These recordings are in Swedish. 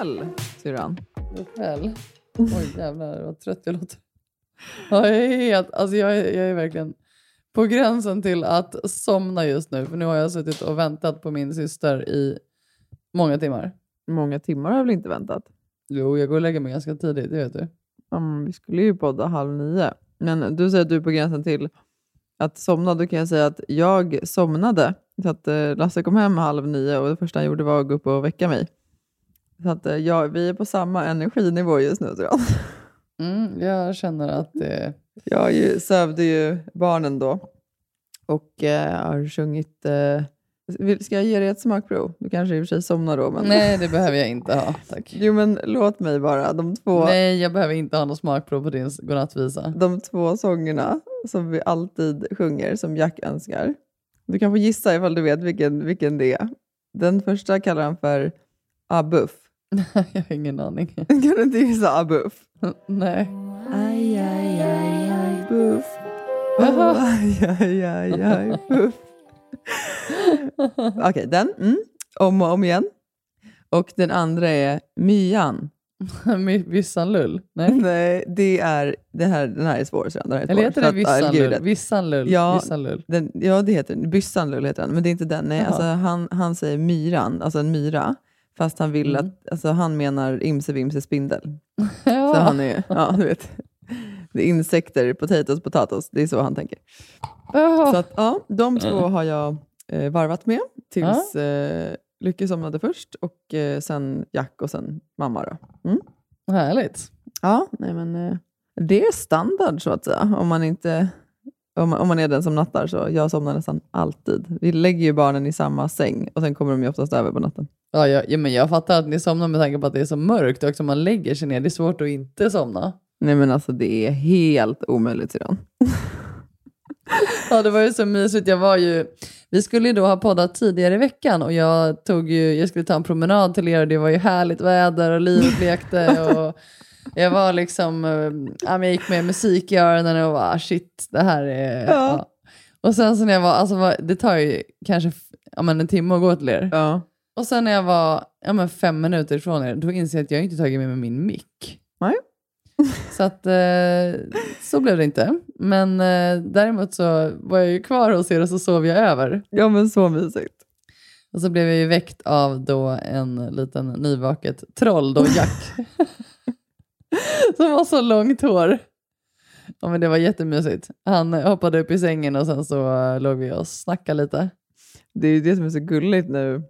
Kväll, syrran. God kväll. Oj jävlar vad trött jag låter. Ja, jag, är helt, alltså jag, är, jag är verkligen på gränsen till att somna just nu. För nu har jag suttit och väntat på min syster i många timmar. Många timmar har jag väl inte väntat? Jo, jag går och lägger mig ganska tidigt, det vet du. Mm, vi skulle ju podda halv nio. Men du säger att du är på gränsen till att somna. Då kan jag säga att jag somnade. Så att eh, Lasse kom hem halv nio och det första han gjorde var att gå upp och väcka mig. Så att eh, ja, vi är på samma energinivå just nu tror jag. Mm, jag känner att det... Jag ju, sövde ju barnen då och eh, har sjungit... Eh, ska jag ge dig ett smakprov? Du kanske i och för sig somnar då. Men... Nej, det behöver jag inte ha. Tack. Jo, men låt mig bara. De två, Nej, jag behöver inte ha något smakprov på din godnattvisa. de två sångerna som vi alltid sjunger, som Jack önskar. Du kan få gissa ifall du vet vilken, vilken det är. Den första kallar han för Abuff. jag har ingen aning. Kan du inte gissa Abuff? Nej. Aj, aj, aj, aj, buff. Jaha. Aj, aj, aj, aj, buff. Okej, den. Mm. Om och om igen. Och den andra är Myan. My- Vissanlull? Nej. Nej, det är, det här, den här är svår. Så den här är svår. Eller heter det Vissanlull? Vissanlull? Ja. Vissanlull. Den, ja, det heter den. Byssanlull heter den, men det är inte den. Nej, Jaha. alltså, han, han säger myran, alltså en myra. Fast han vill Mm. att, alltså, han menar imse vimse spindel. Ja. Så han är, ja du vet. Det är insekter, potatoes, potatos. Det är så han tänker. Jaha. Så att, ja, de två har jag eh, varvat med tills eh, Lycke somnade först och eh, sen Jack och sen mamma. Då. Mm. Härligt. Ja, nej men eh, det är standard så att säga. Om man, inte, om, man- om man är den som nattar så jag somnar nästan alltid. Vi lägger ju barnen i samma säng och sen kommer de ju oftast över på natten. Ja, jag, ja, men jag fattar att ni somnar med tanke på att det är så mörkt också. Man lägger sig ner. Det är svårt att inte somna. Nej men alltså det är helt omöjligt sedan. Ja, det var ju så mysigt. Jag var ju, vi skulle ju då ha poddat tidigare i veckan och jag, tog ju, jag skulle ta en promenad till er och det var ju härligt väder och livet lekte. Och jag var liksom, eh, jag gick med musik i öronen och var shit, det här är... Ja. Ja. Och sen så när jag var, alltså det tar ju kanske ja, men en timme att gå till er. Ja. Och sen när jag var ja, men fem minuter ifrån er, då inser jag att jag inte tagit med mig min mick. Nej. Så att eh, så blev det inte. Men eh, däremot så var jag ju kvar hos er och så sov jag över. ja men så mysigt. Och så blev jag ju väckt av då en liten nyvaket troll, då Jack. Som har så långt hår. Ja, men det var jättemysigt. Han hoppade upp i sängen och sen så eh, låg vi och snackade lite. Det är ju det som är så gulligt nu.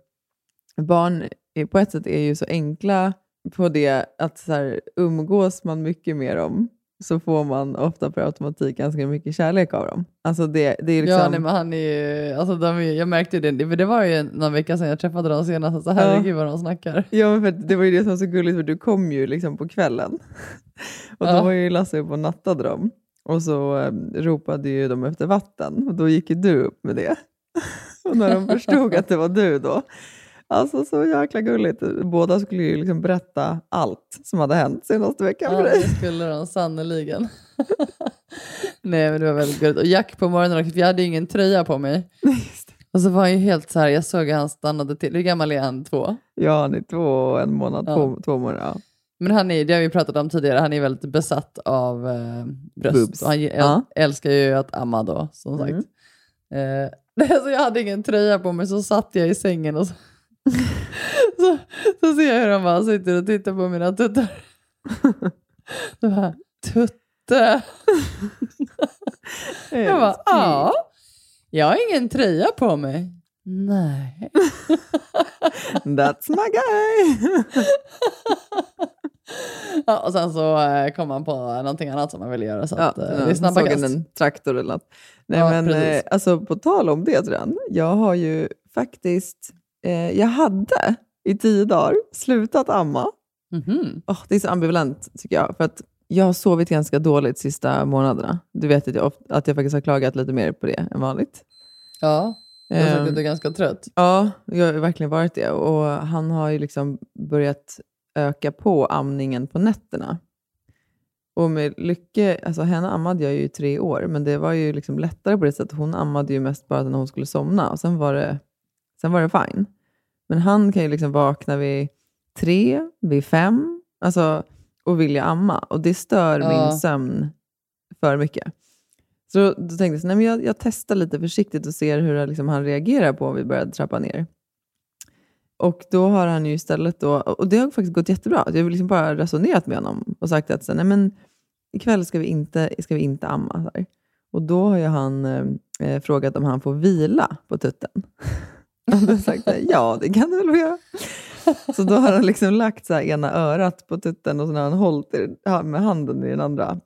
Barn är, på ett sätt är ju så enkla på det att så här, umgås man mycket med dem så får man ofta per automatik ganska mycket kärlek av dem. Alltså det, det är liksom... Ja, nej, men han är ju, alltså de är, jag märkte ju det, för det var ju någon vecka sedan jag träffade dem senast, så herregud vad de snackar. Ja, men för det var ju det som var så gulligt, för du kom ju liksom på kvällen. Och då Ja. var ju Lasse uppe och nattade dem. Och så eh, ropade ju de efter vatten. Och då gick ju du upp med det. och när de förstod att det var du då. Alltså så jäkla gulligt. Båda skulle ju liksom berätta allt som hade hänt senaste veckan Ja, för det dig. skulle de sannoliken. nej, men det var väldigt gulligt. Och Jack på morgonen också, för jag hade ju ingen tröja på mig. Och så var han ju helt så här, jag såg att han stannade till. Hur gammal är han? Två? Ja, han är två och en månad, Ja. två, två månader. Ja. Men han är, det har vi pratat om tidigare, han är väldigt besatt av eh, bröst. Boobs. Och han äl- Ja. älskar ju att amma då, som sagt. Mm. Eh, så jag hade ingen tröja på mig, så satt jag i sängen och så, så, så ser jag hur han bara sitter och tittar på mina tuttar. Så bara, tuttar? inte? Jag bara, ja. Jag har ingen tröja på mig. Nej. That's my guy! Ja, och sen så eh, kom man på någonting annat som man ville göra. Så att, eh, det är ja, snabba kast. en traktor eller något. Nej, Ja, men precis. eh, alltså på tal om det jag har ju faktiskt, eh, jag hade i tio dagar slutat amma. Mhm. Åh, det är så ambivalent tycker jag, för att jag har sovit ganska dåligt de sista månaderna. Du vet att jag, ofta, att jag faktiskt har klagat lite mer på det än vanligt. Ja, jag har sagt Ehm, att du är ganska trött. Ja, jag har verkligen varit det. Och han har ju liksom börjat öka på amningen på nätterna. Och med Lycke, alltså henne ammade jag ju i tre år, men det var ju liksom lättare på det sättet. Hon ammade ju mest bara när hon skulle somna och sen var det, sen var det fine. Men han kan ju liksom vakna vid tre, vid fem, alltså, och vilja amma. Och det stör Ja. min sömn för mycket. Så då, tänkte jag, så, nej, men jag, jag testar lite försiktigt och ser hur liksom, han reagerar på om vi börjar trappa ner. Och då har han ju istället då, och det har faktiskt gått jättebra. Jag har liksom bara resonerat med honom och sagt att så, nej, men, ikväll ska vi inte, ska vi inte amma. Och då har ju han eh, frågat om han får vila på tutten. Jag sagt, ja det kan du väl få göra. Så då har han liksom lagt så här ena örat på tutten och så har han hållit med handen i den andra.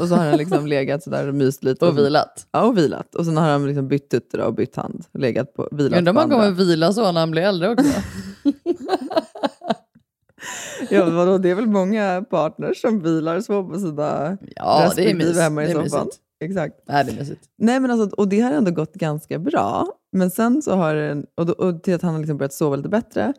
Och så har han liksom legat så där och myst lite. Och vilat. Ja, och vilat. Och sen har han liksom bytt tutte och bytt hand. och Legat på, vilat Undrar om han kommer vila så när han blir äldre också. Ja, vadå, det är väl många partners som vilar så på sina Ja, respektive hemma i soffan. Exakt. Nej, det är mysigt. Nej, men alltså, och det har ändå gått ganska bra. Men sen så har det, och, då, och till att han har liksom börjat sova lite bättre.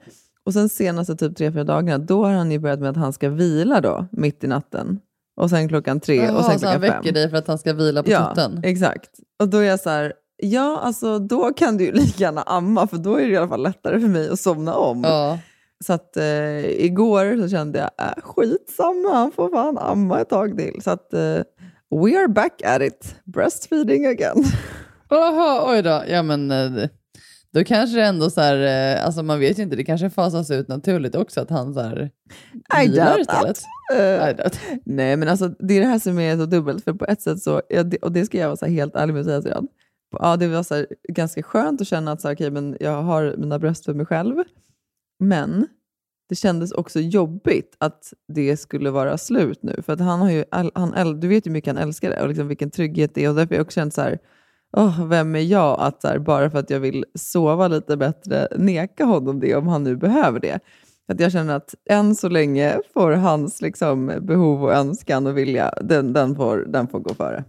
Och sen senaste typ tre, fyra dagarna, då har han ju börjat med att han ska vila då, mitt i natten. Och sen klockan tre och Jaha, sen så han klockan fem. väcker dig för att han ska vila på ja, tutten? exakt. Och då är jag så här, ja alltså då kan du ju lika gärna amma, för då är det i alla fall lättare för mig att somna om. Ja. Så att eh, igår så kände jag, äh, skitsamma, han får fan amma ett tag till. Så att eh, we are back at it, breastfeeding again. Jaha, oj då. Ja, men eh, då kanske det ändå så här, eh, alltså man vet ju inte, det kanske fasas ut naturligt också att han så här I doubt istället. Eh, I doubt. nej men alltså det är det här som är så dubbelt, för på ett sätt så, och det ska jag vara så helt ärlig med att säga. Ja, det var så här, ganska skönt att känna att så här, okay, men jag har mina bröst för mig själv. Men det kändes också jobbigt att det skulle vara slut nu. För att han har ju, han, du vet ju hur mycket han älskar det och liksom vilken trygghet det är. Och därför har jag också känt så här, oh, vem är jag att så här, bara för att jag vill sova lite bättre neka honom det om han nu behöver det. Att jag känner att än så länge får hans liksom, behov och önskan och vilja, den, den, får, den får gå före.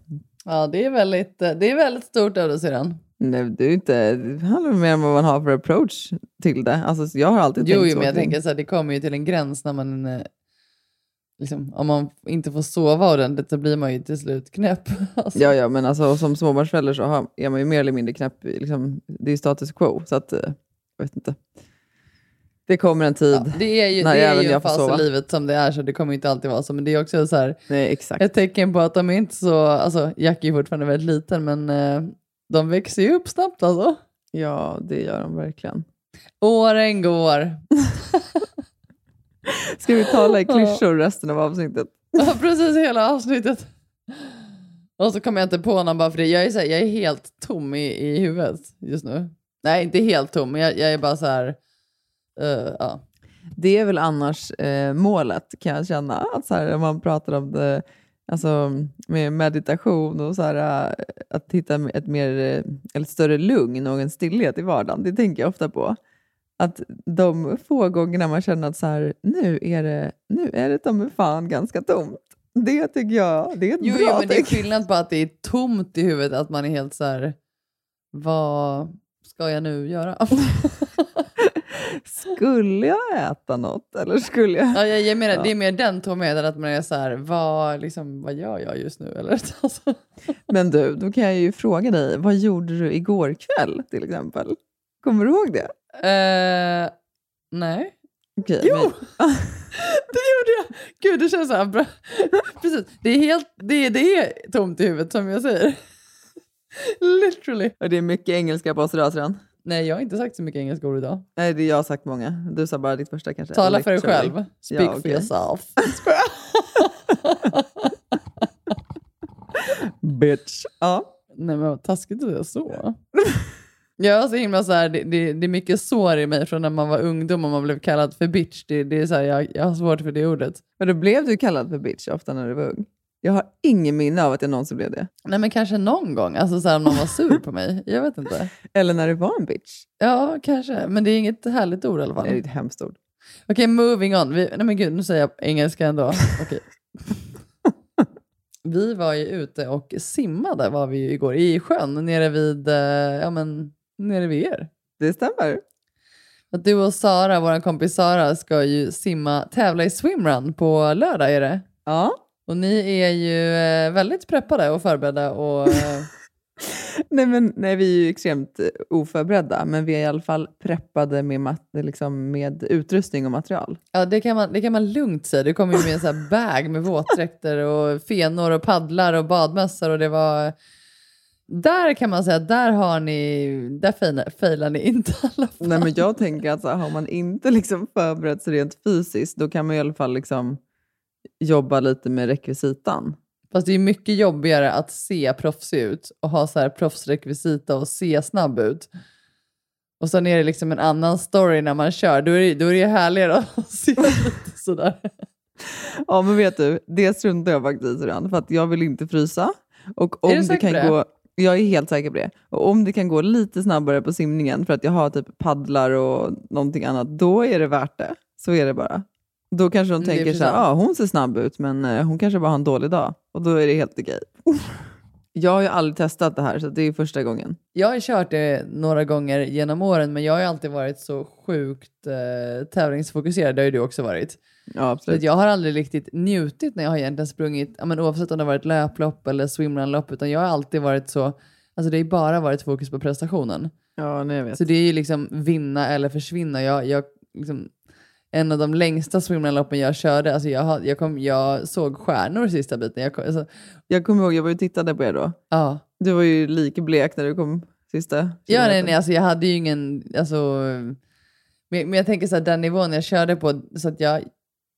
Ja, det är väldigt, det är väldigt stort av dig syrran. Nej, det, är inte, det handlar mer om vad man har för approach till det. Alltså, så jag har alltid Jo, tänkt jo, så men jag kring- tänker så här, det kommer ju till en gräns när man, eh, liksom, om man inte får sova ordentligt så blir man ju till slut knäpp. Alltså. Ja, ja, men alltså, som småbarnsförälder så har, är man ju mer eller mindre knäpp. Liksom, det är ju status quo, så att, eh, jag vet inte. Det kommer en tid. Ja, det är ju, när det är ju en fas i livet som det är, så det kommer inte alltid vara så. Men det är också så här, Nej, ett tecken på att de är inte så, alltså Jack är fortfarande väldigt liten, men eh, de växer ju upp snabbt alltså. Ja, det gör de verkligen. Åren går. Ska vi tala i klyschor resten av avsnittet? Ja, precis hela avsnittet. Och så kommer jag inte på någon bara för det. Jag är, här, jag är helt tom i, i huvudet just nu. Nej, inte helt tom, men jag, jag är bara så här... eh, ja. Det är väl annars eh, målet kan jag känna. Att så här, man pratar om det alltså, med meditation och så här, eh, att hitta ett mer eller ett större lugn och en stillhet i vardagen. Det tänker jag ofta på. Att de få gångerna man känner att så här, nu är det, nu är det mig fan ganska tomt. Det tycker jag det är ett Jo, bra jo, men det är skillnad på att det är tomt i huvudet, att man är helt så här... Vad ska jag nu göra? Skulle jag äta något? Eller skulle jag... ja, jag, jag menar, Ja. Det är mer den tomheten, att man är så här, vad, liksom, vad gör jag just nu? Eller, alltså. Men du, då kan jag ju fråga dig, vad gjorde du igår kväll till exempel? Kommer du ihåg det? Eh, nej. Okej, Jo! men- det gjorde jag! Gud, det känns så här bra. Precis, det är, helt, det, det är tomt i huvudet som jag säger. Literally. Och det är mycket engelska på oss idag, jag. Nej, jag har inte sagt så mycket engelska ord idag. Nej, det jag har sagt många. Du sa bara ditt första kanske. Tala för dig själv. Speak Ja, for okej. yourself. Bitch. Ja. Nej men vad taskigt att säga så. Jag är så himla så här, det, det, det är mycket sår i mig från när man var ungdom och man blev kallad för bitch. Det, det är så här, jag, jag har svårt för det ordet. Men då blev du kallad för bitch ofta när du var ung? Jag har ingen minne av att jag någonsin blev det. Nej men kanske någon gång, alltså så här, om någon var sur på mig. Jag vet inte. Eller när du var en bitch. Ja, kanske. Men det är inget härligt ord i alla fall. Nej, det är ett hemskt ord. Okej, moving on. Vi, nej men gud, nu säger jag engelska ändå. Okej. vi var ju ute och simmade var vi ju igår i sjön nere vid, eh, ja men, nere vid er. Det stämmer. Att du och Sara, vår kompis Sara, ska ju simma, tävla i swimrun på lördag är det. Ja. Och ni är ju eh, väldigt preppade och förberedda och eh, Nej, men, nej, vi är ju extremt eh, oförberedda, men vi är i alla fall preppade med, mat, liksom, med utrustning och material. ja, det, kan man, det kan man lugnt säga. Du kom ju med en sån här bag med våtdräkter och fenor och paddlar och badmössor och det var... Där kan man säga där har ni, där failar, ni inte i alla fall. Nej, men jag tänker att så har man inte liksom förberett sig rent fysiskt, då kan man i alla fall liksom jobba lite med rekvisitan. Fast det är mycket jobbigare att se proffsig ut och ha så här proffsrekvisita och se snabb ut. Och sen är det liksom en annan story när man kör. Då är det, då är det härligare att se lite sådär. Ja, men vet du, det struntar jag faktiskt i för att jag vill inte frysa. Och om Är du det säker kan det? gå, jag är helt säker på det. Och om det kan gå lite snabbare på simningen för att jag har typ paddlar och någonting annat, då är det värt det. Så är det bara. Då kanske de tänker så här, ah, hon ser snabb ut, men eh, hon kanske bara har en dålig dag. Och då är det helt okej. Jag har ju aldrig testat det här, så det är första gången. Jag har kört det några gånger genom åren men jag har ju alltid varit så sjukt eh, tävlingsfokuserad. Det har ju du också varit. Ja, Så att absolut. jag har aldrig riktigt njutit när jag har egentligen sprungit, ja, men oavsett om det har varit löplopp eller swimrunlopp, utan jag har alltid varit så, alltså det har ju bara varit fokus på prestationen. Ja, nej, jag vet. Så det är ju liksom vinna eller försvinna. Jag, jag, liksom, en av de längsta swimrunloppen jag körde, alltså jag, jag, kom, jag såg stjärnor sista biten. Jag kom, alltså, Jag kommer ihåg, jag var ju tittade på er då. ja. Du var ju lika blek när du kom sista Ja, nej, nej, alltså jag hade ju ingen, alltså, men, men jag tänker så här, den nivån jag körde på, så att jag,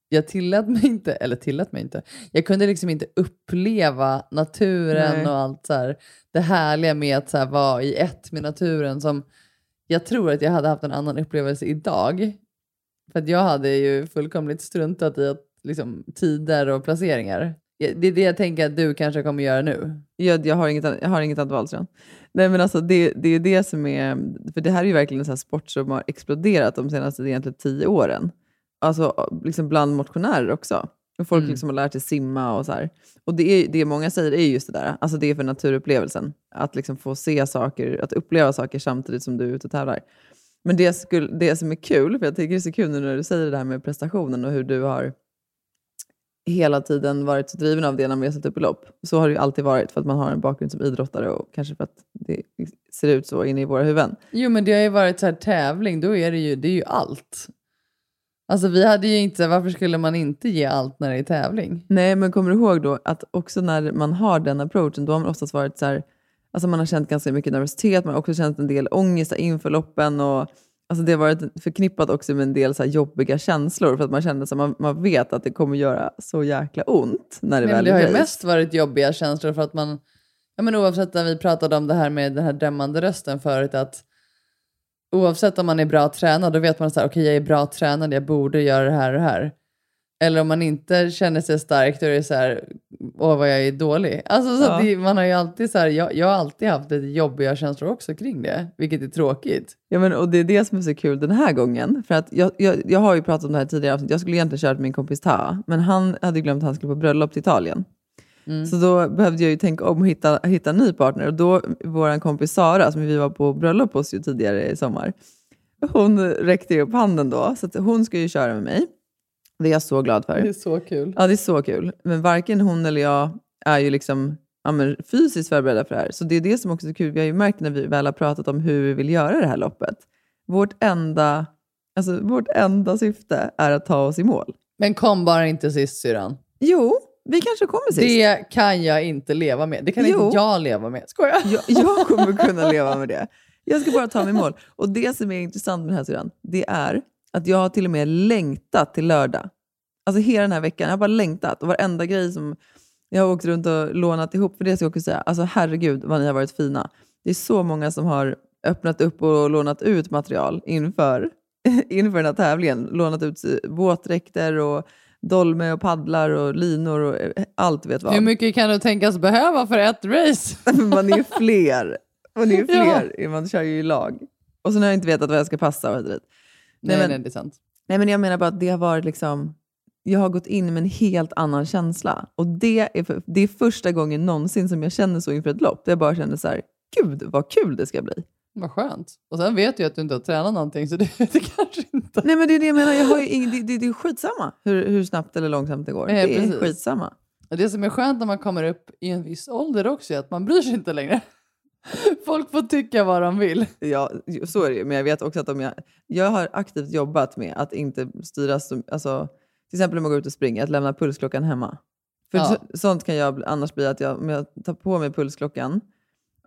jag tillät mig inte, eller tillät mig inte, jag kunde liksom inte uppleva naturen Nej. och allt så här, det härliga med att så här, vara i ett med naturen som jag tror att jag hade haft en annan upplevelse idag. För jag hade ju fullkomligt struntat i att, liksom, tider och placeringar. Det är det jag tänker att du kanske kommer göra nu. Jag, jag, har inget, jag har inget annat val sedan. Nej, men alltså det, det är det som är... För det här är ju verkligen en sån sport som har exploderat de senaste egentligen tio åren. Alltså liksom bland motionärer också. Och folk Mm. liksom har lärt sig simma och så här. Och det, är, det många säger är just det där. Alltså det är för naturupplevelsen. Att liksom få se saker, att uppleva saker samtidigt som du är ute och tävlar. Men det, skulle, det som är kul, för jag tycker det är så kul när du säger det här med prestationen och hur du har hela tiden varit så driven av det när vi har satt upp lopp. Så har det ju alltid varit för att man har en bakgrund som idrottare och kanske för att det ser ut så inne i våra huvuden. Jo, men det har ju varit så här tävling, då är det ju, det är ju allt. Alltså vi hade ju inte, varför skulle man inte ge allt när det är tävling? Nej, men kommer du ihåg då att också när man har den approachen, då har man oftast varit så här, alltså man har känt ganska mycket nervositet, man har också känt en del ångest inför loppen och alltså det har varit förknippat också med en del så jobbiga känslor för att man känner att man, man vet att det kommer göra så jäkla ont när det Men väl det har ju mest varit jobbiga känslor för att man, ja men oavsett när vi pratade om det här med den här dömande rösten förut, att oavsett om man är bra tränad, då vet man så här, okej jag är bra tränad, jag borde göra det här och det här. Eller om man inte känner sig stark, då är det så här, åh vad jag är dålig. Alltså så Ja. det, man har alltid så här, jag, jag har alltid haft lite jobbiga känslor också kring det, vilket är tråkigt. Ja, men, och det är det som är så kul den här gången. För att jag, jag, jag har ju pratat om det här tidigare avsnitt. Jag skulle egentligen kört med min kompis Taha, men han hade glömt att han skulle på bröllop till Italien. Mm. Så då behövde jag ju tänka om och hitta, hitta en ny partner. Och då, vår kompis Sara, som vi var på bröllop hos ju tidigare i sommar, hon räckte ju upp handen då. Så hon ska ju köra med mig. Det är jag så glad för. Det är så kul. Ja, det är så kul. Men varken hon eller jag är ju liksom ja, men fysiskt förberedda för det här. Så det är det som också är kul. Vi har ju märkt när vi väl har pratat om hur vi vill göra det här loppet. Vårt enda, alltså, vårt enda syfte är att ta oss i mål. Men kom bara inte sist syrran. Jo, vi kanske kommer sist. Det kan jag inte leva med. Det kan Jo. inte jag leva med. Skojar? Jag, jag kommer kunna leva med det. Jag ska bara ta mig i mål. Och det som är intressant med den här sidan, det är att jag har till och med längtat till lördag. Alltså hela den här veckan, jag har bara längtat. Och varenda grej som Jag har åkt runt och lånat ihop, för det ska jag också säga. Alltså herregud vad ni har varit fina. Det är så många som har öppnat upp och lånat ut material inför, inför den här tävlingen. Lånat ut våtdräkter och dolme och paddlar och linor och eh, allt vet vad. Hur mycket kan du tänkas behöva för ett race? man är ju fler. Man är ju Ja. fler. Man kör ju i lag. Och sen har jag inte vetat vad jag ska passa och hit. Nej, men- nej, det är sant. Nej, men jag menar bara att det har varit liksom... Jag har gått in med en helt annan känsla. Och det är, för, det är första gången någonsin som jag känner så inför ett lopp. Där jag bara känner så här, gud vad kul det ska bli. Vad skönt. Och sen vet du ju att du inte har tränat någonting så det, det kanske inte... Nej men det är det jag menar, jag har ing, det, det, det är skitsamma hur, hur snabbt eller långsamt det går. Ja, det är precis. skitsamma. Det som är skönt när man kommer upp i en viss ålder också är att man bryr sig inte längre. Folk får tycka vad de vill. Ja, så är det ju. Men jag vet också att om jag... Jag har aktivt jobbat med att inte styras... Alltså, till exempel om jag går ut och springer, att lämna pulsklockan hemma. För Ja. så, sånt kan jag annars bli att jag, om jag tar på mig pulsklockan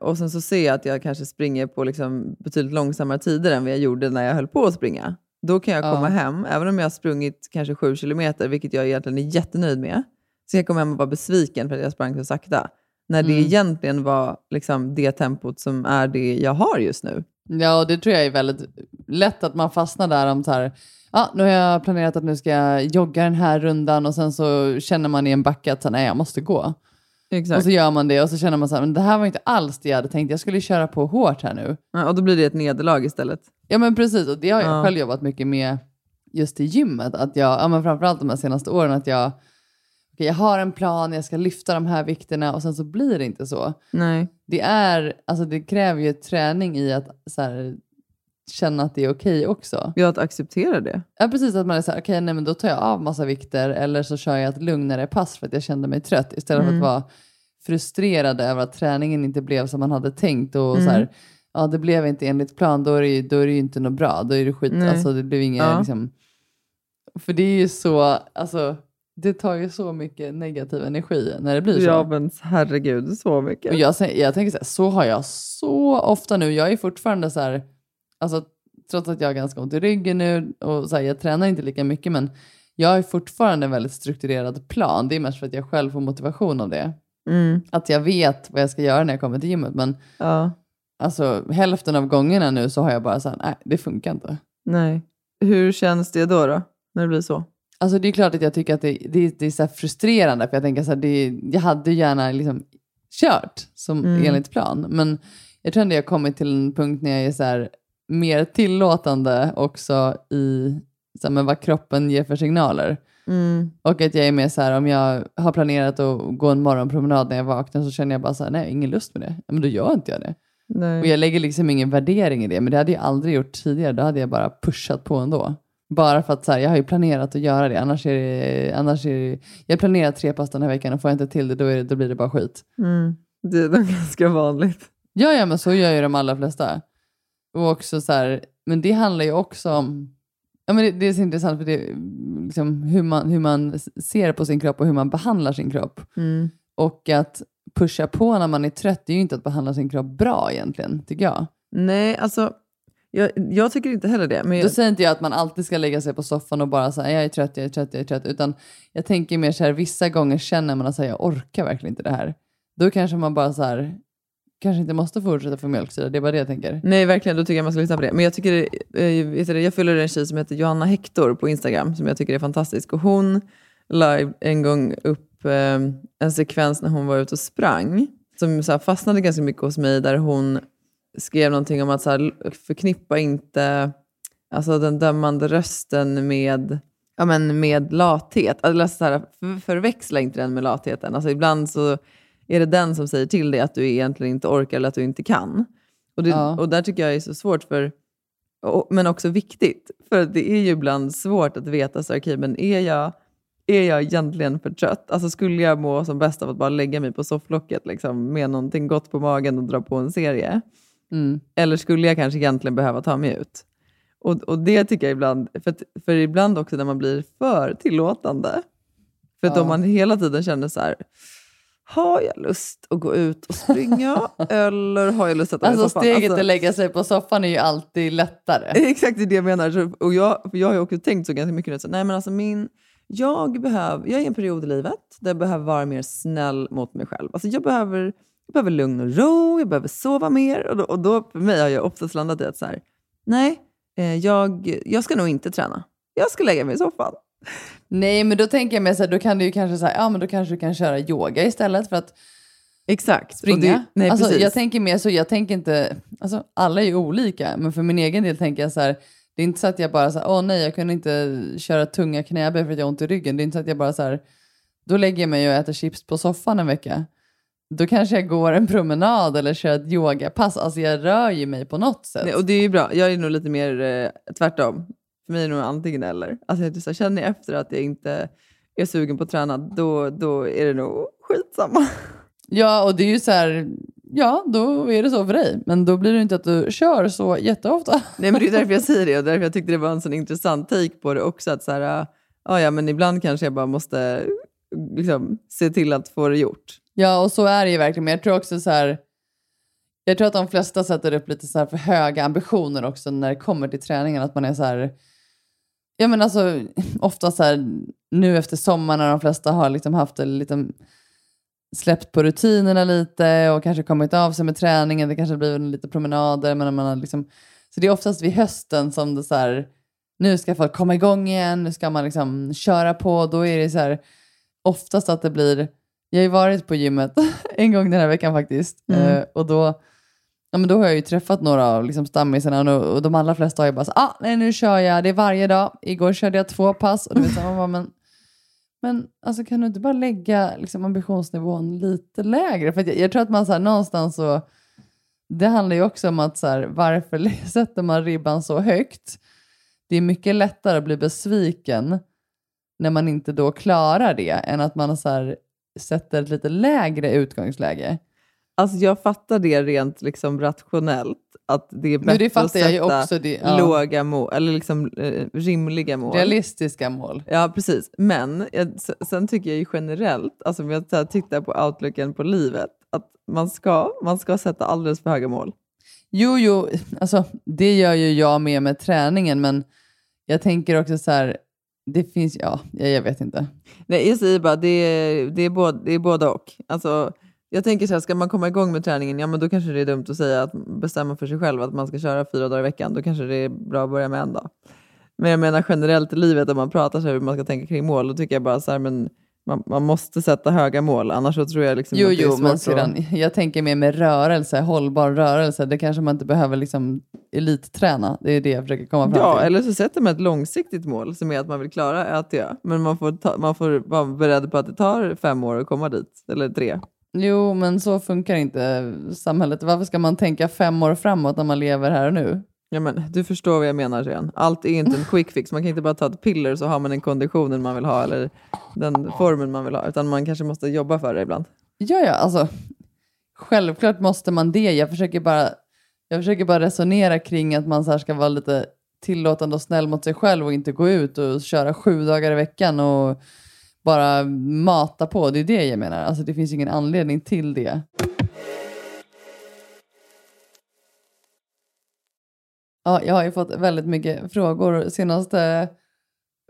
och sen så ser jag att jag kanske springer på liksom betydligt långsammare tider än vad jag gjorde när jag höll på att springa. Då kan jag Ja. komma hem, även om jag har sprungit kanske sju kilometer, vilket jag egentligen är jättenöjd med, så jag komma hem och vara besviken för att jag sprang så sakta. När det Mm. egentligen var liksom det tempot som är det jag har just nu. Ja, och det tror jag är väldigt lätt att man fastnar där om så här, ja, nu har jag planerat att nu ska jag jogga den här rundan och sen så känner man i en backe att nej, jag måste gå. Exakt. Och så gör man det och så känner man så här, men det här var inte alls det jag hade tänkt, jag skulle köra på hårt här nu. Ja, och då blir det ett nederlag istället. Ja men precis, och det har jag Ja. själv jobbat mycket med just i gymmet. Att jag, ja, men framförallt de här senaste åren, att jag, okej, jag har en plan, jag ska lyfta de här vikterna och sen så blir det inte så. Nej. Det, är, alltså det kräver ju träning i att så här, känna att det är okej också. Jag att acceptera det. Ja precis, att man är så här, okej nej men då tar jag av massa vikter eller så kör jag ett lugnare pass för att jag kände mig trött istället Mm. för att vara frustrerad över att träningen inte blev som man hade tänkt och Mm. så här, ja det blev inte enligt plan, då är det ju, då är det ju inte något bra, då är det skit, Nej. alltså det blev inget Ja. liksom, för det är ju så, alltså det tar ju så mycket negativ energi när det blir så. Ja men herregud, så mycket. Och jag, jag tänker så här, så har jag så ofta nu. Jag är fortfarande så här, alltså, trots att jag har ganska ont i ryggen nu och så här, jag tränar inte lika mycket, men jag har fortfarande en väldigt strukturerad plan. Det är mest för att jag själv får motivation av det. Mm. Att jag vet vad jag ska göra när jag kommer till gymmet, men Ja, alltså, hälften av gångerna nu så har jag bara så här, nej, det funkar inte. nej. Hur känns det då, då? När det blir så? Alltså det är klart att jag tycker att det, det, det är så frustrerande, för jag tänker så här, det, jag hade gärna liksom kört som Mm. enligt plan, men jag tror ändå jag har kommit till en punkt när jag är så här, mer tillåtande också i så här, vad kroppen ger för signaler. Mm. Och att jag är mer så här, om jag har planerat att gå en morgonpromenad när jag vaknar så känner jag bara så här, nej, ingen lust med det. Men då gör inte jag det. Nej. Och jag lägger liksom ingen värdering i det, men det hade jag aldrig gjort tidigare. Då hade jag bara pushat på ändå. Bara för att så här, jag har ju planerat att göra det. Annars är det, annars är det jag planerar tre pass den här veckan och får jag inte till det då, är det, då blir det bara skit. Mm. Det är nog ganska vanligt. Ja, ja, men så gör ju de allra flesta. Och också så här, men det handlar ju också om, ja men det, det är så intressant för det, liksom hur, man, hur man ser på sin kropp och hur man behandlar sin kropp. Mm. Och att pusha på när man är trött, det är ju inte att behandla sin kropp bra egentligen, tycker jag. Nej, alltså jag, jag tycker inte heller det. Men Då jag, säger inte jag att man alltid ska lägga sig på soffan och bara säga jag är trött, jag är trött, jag är trött. Utan jag tänker mer så här, vissa gånger känner man att här, jag orkar verkligen inte det här. Då kanske man bara så här, kanske inte måste fortsätta få mjölksyra. Det är bara det jag tänker. nej, verkligen. Då tycker jag man ska lyssna på det. Men jag tycker, eh, vet du, det, jag följer en tjej som heter Johanna Hector på Instagram som jag tycker är fantastisk. Och hon la en gång upp eh, en sekvens när hon var ute och sprang som så fastnade ganska mycket hos mig där hon skrev någonting om att så här, förknippa inte alltså, den dömande rösten med, ja, men med lathet. Eller så här, för, förväxla inte den med latheten. Alltså, ibland så är det den som säger till dig att du egentligen inte orkar eller att du inte kan. Och, det, Ja. och där tycker jag är så svårt, för, och, men också viktigt. För det är ju ibland svårt att veta, så okej, men är jag, är jag egentligen för trött? Alltså skulle jag må som bäst av att bara lägga mig på sofflocket liksom, med någonting gott på magen och dra på en serie? Mm. Eller skulle jag kanske egentligen behöva ta mig ut? Och, och det tycker jag ibland, för, att, för ibland också när man blir för tillåtande. För att Ja. om man hela tiden känner så här, har jag lust att gå ut och springa eller har jag lust att sätta mig i Alltså soffan? steget Alltså- att lägga sig på soffan är ju alltid lättare. Exakt det är det jag menar. Och jag, jag har ju också tänkt så ganska mycket nu. Så, nej men alltså min, jag, behöver, jag är i en period i livet där jag behöver vara mer snäll mot mig själv. Alltså jag, behöver, jag behöver lugn och ro, jag behöver sova mer. Och då, och då för mig har jag oftast landat i att så här, nej, eh, jag, jag ska nog inte träna. Jag ska lägga mig i soffan. Nej, men då tänker jag mig så här, då kan du ju kanske säga, ja men då kanske du kan köra yoga istället för att Exakt. springa. Det- nej, alltså, precis. jag tänker mer så, jag tänker inte, alltså alla är ju olika, men för min egen del tänker jag så här, det är inte så att jag bara så här, åh nej, jag kunde inte köra tunga knäböj för att jag har ont i ryggen. Det är inte så att jag bara så här, då lägger jag mig och äter chips på soffan en vecka. Då kanske jag går en promenad eller kör ett yogapass. Alltså jag rör ju mig på något sätt. Nej, och det är ju bra. Jag är nog lite mer eh, tvärtom. För mig är det nog antingen eller. Alltså, jag, så här, känner jag efter att jag inte är sugen på att träna, då, då är det nog skitsamma. Ja, och det är ju så här, ja, då är det så för dig. Men då blir det inte att du kör så jätteofta. Nej, men det är därför jag säger det och därför jag tyckte det var en sån intressant take på det också. Att så här, ja, ja, men ibland kanske jag bara måste liksom, se till att få det gjort. Ja, och så är det ju verkligen. Men jag tror också så här, jag tror att de flesta sätter upp lite så här för höga ambitioner också när det kommer till träningen. Att man är så här, ja men alltså ofta så här nu efter sommaren när de flesta har liksom haft det lite släppt på rutinerna lite och kanske kommit av sig med träningen. Det kanske blir lite promenader. Men man har liksom, så det är oftast vid hösten som det så här, nu ska folk komma igång igen, nu ska man liksom köra på. Då är det så här, oftast att det blir, jag har ju varit på gymmet en gång den här veckan faktiskt. Mm. Eh, och då, ja, men då har jag ju träffat några av liksom, stammisarna och, och de allra flesta har ju bara så, ah, nej nu kör jag, det är varje dag. Igår körde jag två pass och du vet, så, man bara, men men alltså, kan du inte bara lägga liksom, ambitionsnivån lite lägre? För jag, jag tror att man så här, någonstans så... Det handlar ju också om att så här, varför sätter man ribban så högt? Det är mycket lättare att bli besviken när man inte då klarar det än att man så här, sätter ett lite lägre utgångsläge. Alltså jag fattar det rent liksom rationellt. Att det är bättre det att sätta också. Det, ja, låga mål, eller liksom eh, rimliga mål. realistiska mål. Ja, precis. Men jag, sen tycker jag ju generellt, alltså om jag här tittar på outlooken på livet, att man ska, man ska sätta alldeles för höga mål. Jo, jo, alltså det gör ju jag med med träningen, men jag tänker också så här, det finns, ja, jag, jag vet inte. Nej, jag säger bara, det är, det är, både, det är både och. Alltså, jag tänker så här, ska man komma igång med träningen, ja men då kanske det är dumt att säga att bestämma för sig själv att man ska köra fyra dagar i veckan. Då kanske det är bra att börja med en dag. Men jag menar generellt i livet, om man pratar så här hur man ska tänka kring mål, då tycker jag bara så här, men man, man måste sätta höga mål, annars så tror jag liksom Jo, att det är svårt men att- sedan, jag tänker mer med rörelse, hållbar rörelse. Det kanske man inte behöver liksom elitträna. Det är det jag försöker komma fram Ja, till. eller så sätter man ett långsiktigt mål som är att man vill klara ATA. Men man får, ta, man får vara beredd på att det tar fem år att komma dit, eller tre. Jo, men så funkar inte samhället. Varför ska man tänka fem år framåt när man lever här och nu? Ja, men, du förstår vad jag menar sen. Allt är inte en quick fix. Man kan inte bara ta ett piller så har man den konditionen man vill ha eller den formen man vill ha. Utan man kanske måste jobba för det ibland. Ja, ja, alltså självklart måste man det. Jag försöker bara, jag försöker bara resonera kring att man så här ska vara lite tillåtande och snäll mot sig själv och inte gå ut och köra sju dagar i veckan och bara mata på. Det är det jag menar. Alltså det finns ingen anledning till det. Ja, jag har ju fått väldigt mycket frågor senaste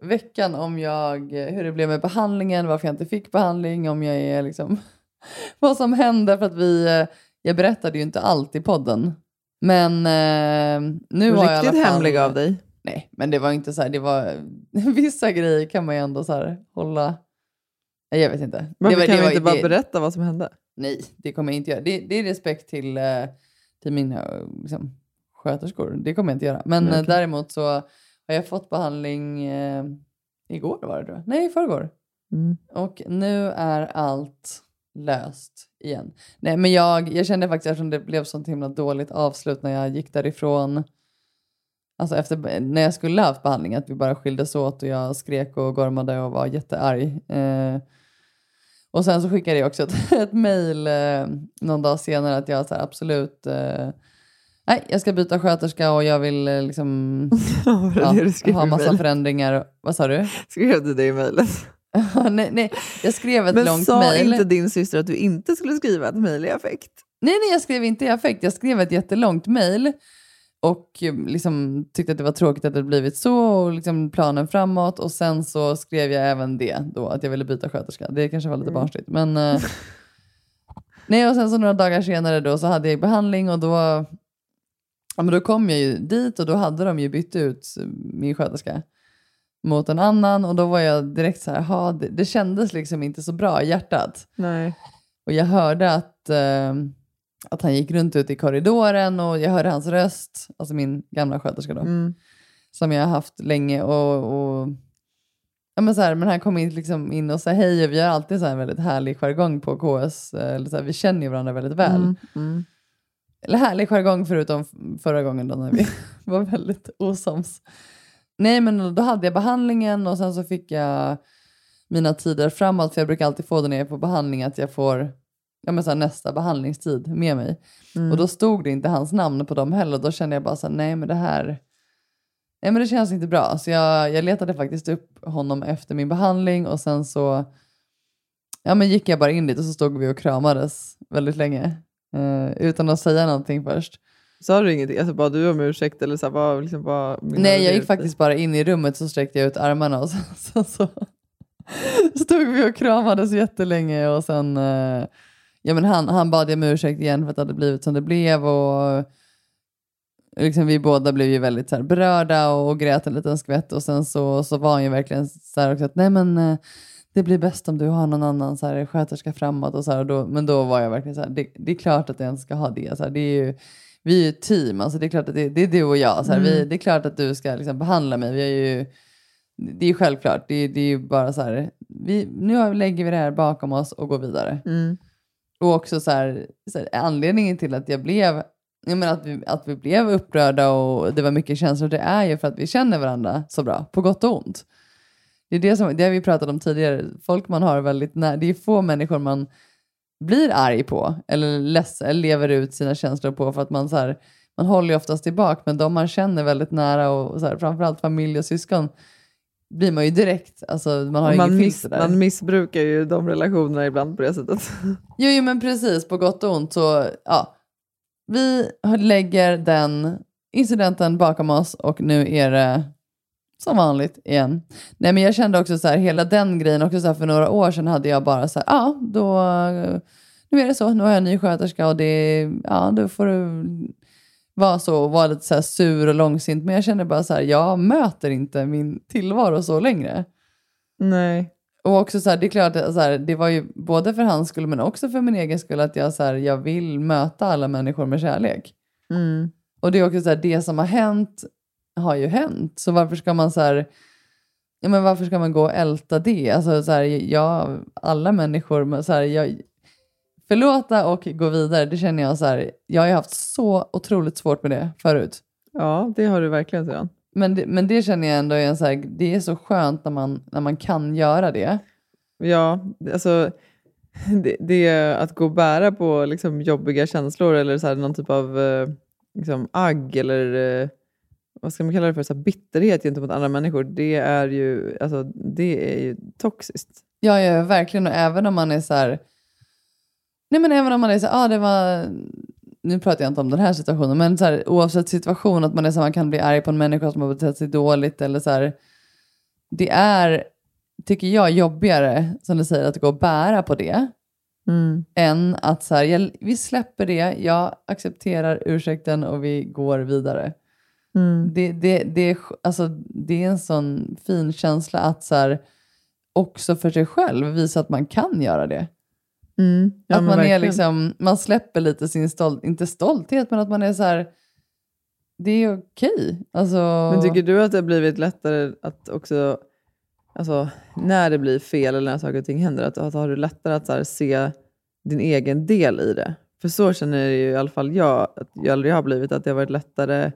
veckan om jag, hur det blev med behandlingen, varför jag inte fick behandling, om jag är liksom, vad som hände för att vi, jag berättade ju inte allt i podden. Men eh, nu har jag Riktigt hemlig av dig. Nej, men det var inte så här, det var vissa grejer kan man ju ändå så här hålla, jag vet inte. Varför det var, kan det vi var, inte bara det, berätta vad som hände? Nej, det kommer jag inte göra. Det, det är respekt till, eh, till mina eh, liksom, sköterskor. Det kommer jag inte göra. Men eh, okej. däremot så har jag fått behandling eh, igår var det jag. Nej, i förrgår. Mm. Och nu är allt löst igen. Nej, men jag, jag kände faktiskt eftersom det blev så himla dåligt avslut när jag gick därifrån. Alltså efter, när jag skulle ha haft behandling, att vi bara skildes åt och jag skrek och gormade och var jättearg. Eh, och sen så skickade jag också ett, ett mejl eh, någon dag senare att jag så här, absolut, eh, nej jag ska byta sköterska och jag vill eh, liksom det ja, det du skrev ha i massa förändringar. Vad sa du? Skrev du det i mejlet? nej, nej, jag skrev ett Men långt sa mejl. inte din syster att du inte skulle skriva ett mejl i affekt? Nej, nej, jag skrev inte i affekt. Jag skrev ett jättelångt mejl och eh, liksom tyckte att det var tråkigt att det blivit så och liksom planen framåt. Och sen så skrev jag även det då, att jag ville byta sköterska. Det kanske var lite Mm. barnsligt. Men, eh, nej, och sen så några dagar senare då så hade jag behandling och då, ja, men då kom jag ju dit och då hade de ju bytt ut min sköterska mot en annan och då var jag direkt så här, "Ha, det, det kändes liksom inte så bra i hjärtat. Nej. Och jag hörde att, eh, att han gick runt ute i korridoren och jag hörde hans röst, alltså min gamla sköterska då, Mm. som jag har haft länge. Och, och, ja, men, så här, men han kom in, liksom in och sa hej och vi har alltid så här en väldigt härlig jargong på KS. eh, Eller så här, vi känner ju varandra väldigt väl. Mm. Mm. Eller härlig jargong förutom förra gången då när vi var väldigt osams. Nej men då hade jag behandlingen och sen så fick jag mina tider framåt för jag brukar alltid få det när jag är på behandling att jag får ja, men så här, nästa behandlingstid med mig. Mm. Och då stod det inte hans namn på dem heller och då kände jag bara så här, nej men det här nej men det känns inte bra. Så jag, jag letade faktiskt upp honom efter min behandling och sen så ja, men gick jag bara in dit och så stod vi och kramades väldigt länge. Eh, utan att säga någonting först. Sa du ingenting? Alltså bara du om ursäkt eller så här, vad, liksom, menade Nej, jag gick faktiskt bara in i rummet så sträckte jag ut armarna och så, så, så stod vi och kramades jättelänge och sen eh, ja, men han, han bad jag om ursäkt igen för att det hade blivit som det blev och liksom, vi båda blev ju väldigt så här, berörda och, och grät en liten skvätt och sen så, så var han ju verkligen så här också att nej men eh, det blir bäst om du har någon annan så här, sköterska framåt och så här, och då, men då var jag verkligen så här, det, det är klart att jag ska ha det. Så här, det är ju, vi är ju ett team, alltså det är klart att det, det är du och jag. Så här, vi, det är klart att du ska liksom behandla mig. Vi är ju, det är självklart. Det, är- det är ju bara så här, vi, nu lägger vi det här bakom oss och går vidare. Mm. Och också så här, anledningen till att jag blev, jag menar att vi, att vi blev upprörda och det var mycket känslor, det är ju för att vi känner varandra så bra, på gott och ont. Det är det som, det har vi pratat om tidigare, folk man har väldigt nära, det är få människor man blir arg på eller ledsen, eller lever ut sina känslor på för att man så här, man håller ju oftast tillbaka, men de man känner väldigt nära och så här, framförallt familj och syskon blir man ju direkt, alltså man har man, miss, där. man missbrukar ju de relationerna ibland på det sättet. Jo, jo, men precis. På gott och ont. Så, ja, vi lägger den incidenten bakom oss och nu är det som vanligt igen. Nej, men jag kände också så här, hela den grejen, också så här, för några år sedan hade jag bara så här, ja, då, nu är det så, nu har jag en ny sköterska och det, ja, då får du vara så och vara lite så här sur och långsint. Men jag känner bara så här, jag möter inte min tillvaro så längre. Nej. Och också så här, det är klart, så här, det var ju både för hans skull men också för min egen skull att jag, så här, jag vill möta alla människor med kärlek. Mm. Och det är också så här, det som har hänt har ju hänt. Så varför ska man så här, ja men varför ska man gå och älta det? Alltså så här, jag, alla människor, så här, jag, förlåta och gå vidare, det känner jag så här, jag har ju haft så otroligt svårt med det förut. Ja, det har du verkligen sedan. Men det, men det känner jag ändå är en så här, det är så skönt när man, när man kan göra det. Ja, alltså det, det att gå och bära på liksom, jobbiga känslor eller så här, någon typ av eh, liksom, agg eller eh, vad ska man kalla det för, så bitterhet gentemot andra människor, det är ju, alltså, det är ju toxiskt. Ja, ja, verkligen. Och även om man är så här... Nej, men även om man är så här, ah, det var... Nu pratar jag inte om den här situationen, men så här, oavsett situation, att man är så här, man kan bli arg på en människa som har betett sig dåligt eller så här. Det är, tycker jag, jobbigare, som du säger, att gå och bära på det, Mm. än att så här, jag, vi släpper det, jag accepterar ursäkten och vi går vidare. Mm. Det, det, det, är, alltså, det är en sån fin känsla att så här, också för sig själv visa att man kan göra det. Mm. Ja, att man, är liksom, man släpper lite sin stolt, inte stolthet, men att man är så här, det är okej. Alltså, Men tycker du att det har blivit lättare att också, alltså när det blir fel eller när saker och ting händer, att, att har du lättare att så här, se din egen del i det? För så känner ju i alla fall jag att äldre jag har blivit, att det har varit lättare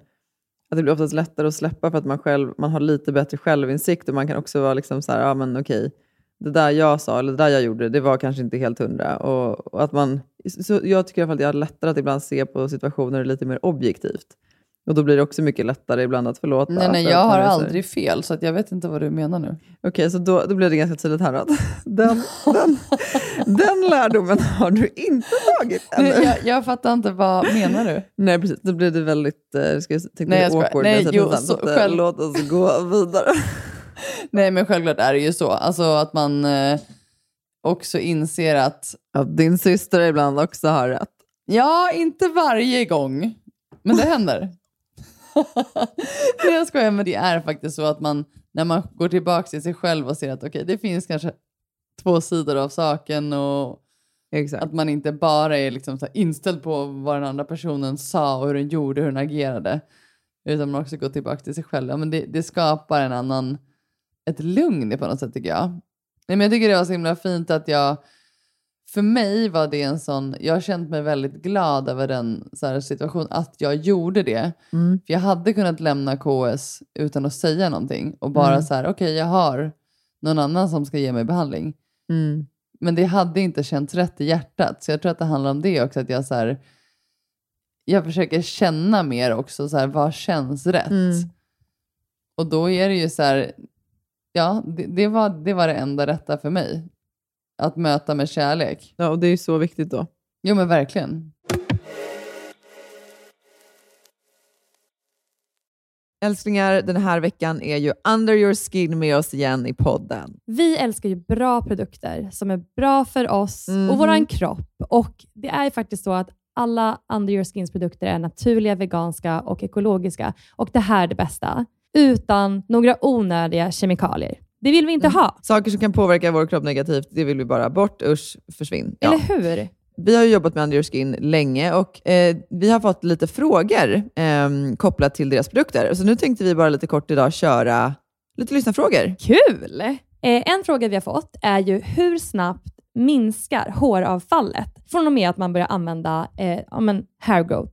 att det blir oftast lättare att släppa för att man själv man har lite bättre självinsikt och man kan också vara liksom så här, ja men okej, det där jag sa eller det där jag gjorde, det var kanske inte helt hundra. Och, och att man, så jag tycker i alla fall att jag har lättare att ibland se på situationer lite mer objektivt. Och då blir det också mycket lättare ibland att förlåta. Nej, nej, för jag har aldrig fel, så att jag vet inte vad du menar nu. Okej, så då, då blev det ganska tydligt här att den, den, den lärdomen har du inte tagit ännu. Nej, jag, jag fattar inte, vad menar du? Nej, precis. Då blev det väldigt eh, ska jag Nej, jag awkward. Nej, jag jo, så att, eh, själv- Låt oss gå vidare. Nej, men självklart är det ju så. Alltså att man eh, också inser att, Att din syster ibland också har rätt. ja, inte varje gång, men det händer. Nej, jag skojar, men det är faktiskt så att man, när man går tillbaka till sig själv och ser att okej, det finns kanske två sidor av saken och Exakt. att man inte bara är liksom inställd på vad den andra personen sa och hur den gjorde, hur den agerade. Utan man också går tillbaka till sig själv. Ja, men det, det skapar en annan, ett lugn på något sätt tycker jag. Nej, men jag tycker det var så himla fint att jag, för mig var det en sån, jag har känt mig väldigt glad över den så situationen, att jag gjorde det. Mm. För jag hade kunnat lämna KS utan att säga någonting och bara Mm. så här, okej jag har någon annan som ska ge mig behandling. Mm. Men det hade inte känts rätt i hjärtat. Så jag tror att det handlar om det också. Att jag, så här, jag försöker känna mer också. Så här, vad känns rätt? Mm. Och då är det ju så här. Ja, det, det, var, det var det enda rätta för mig. Att möta med kärlek. Ja, och det är ju så viktigt då. Jo men verkligen. Älsklingar, den här veckan är ju Under your skin med oss igen i podden. Vi älskar ju bra produkter som är bra för oss Mhm. och våran kropp. Och Det är ju faktiskt så att alla Under Your Skins produkter är naturliga, veganska och ekologiska. Och det här är det bästa. Utan några onödiga kemikalier. Det vill vi inte ha. Saker som kan påverka vår kropp negativt, det vill vi bara bort. Usch, försvinn. Ja. Eller hur? Vi har jobbat med Under Your Skin länge och eh, vi har fått lite frågor eh, kopplat till deras produkter. Så nu tänkte vi bara lite kort idag köra lite lyssnarfrågor. Kul! Eh, en fråga vi har fått är ju hur snabbt minskar håravfallet från och med att man börjar använda eh, ja, men hair growth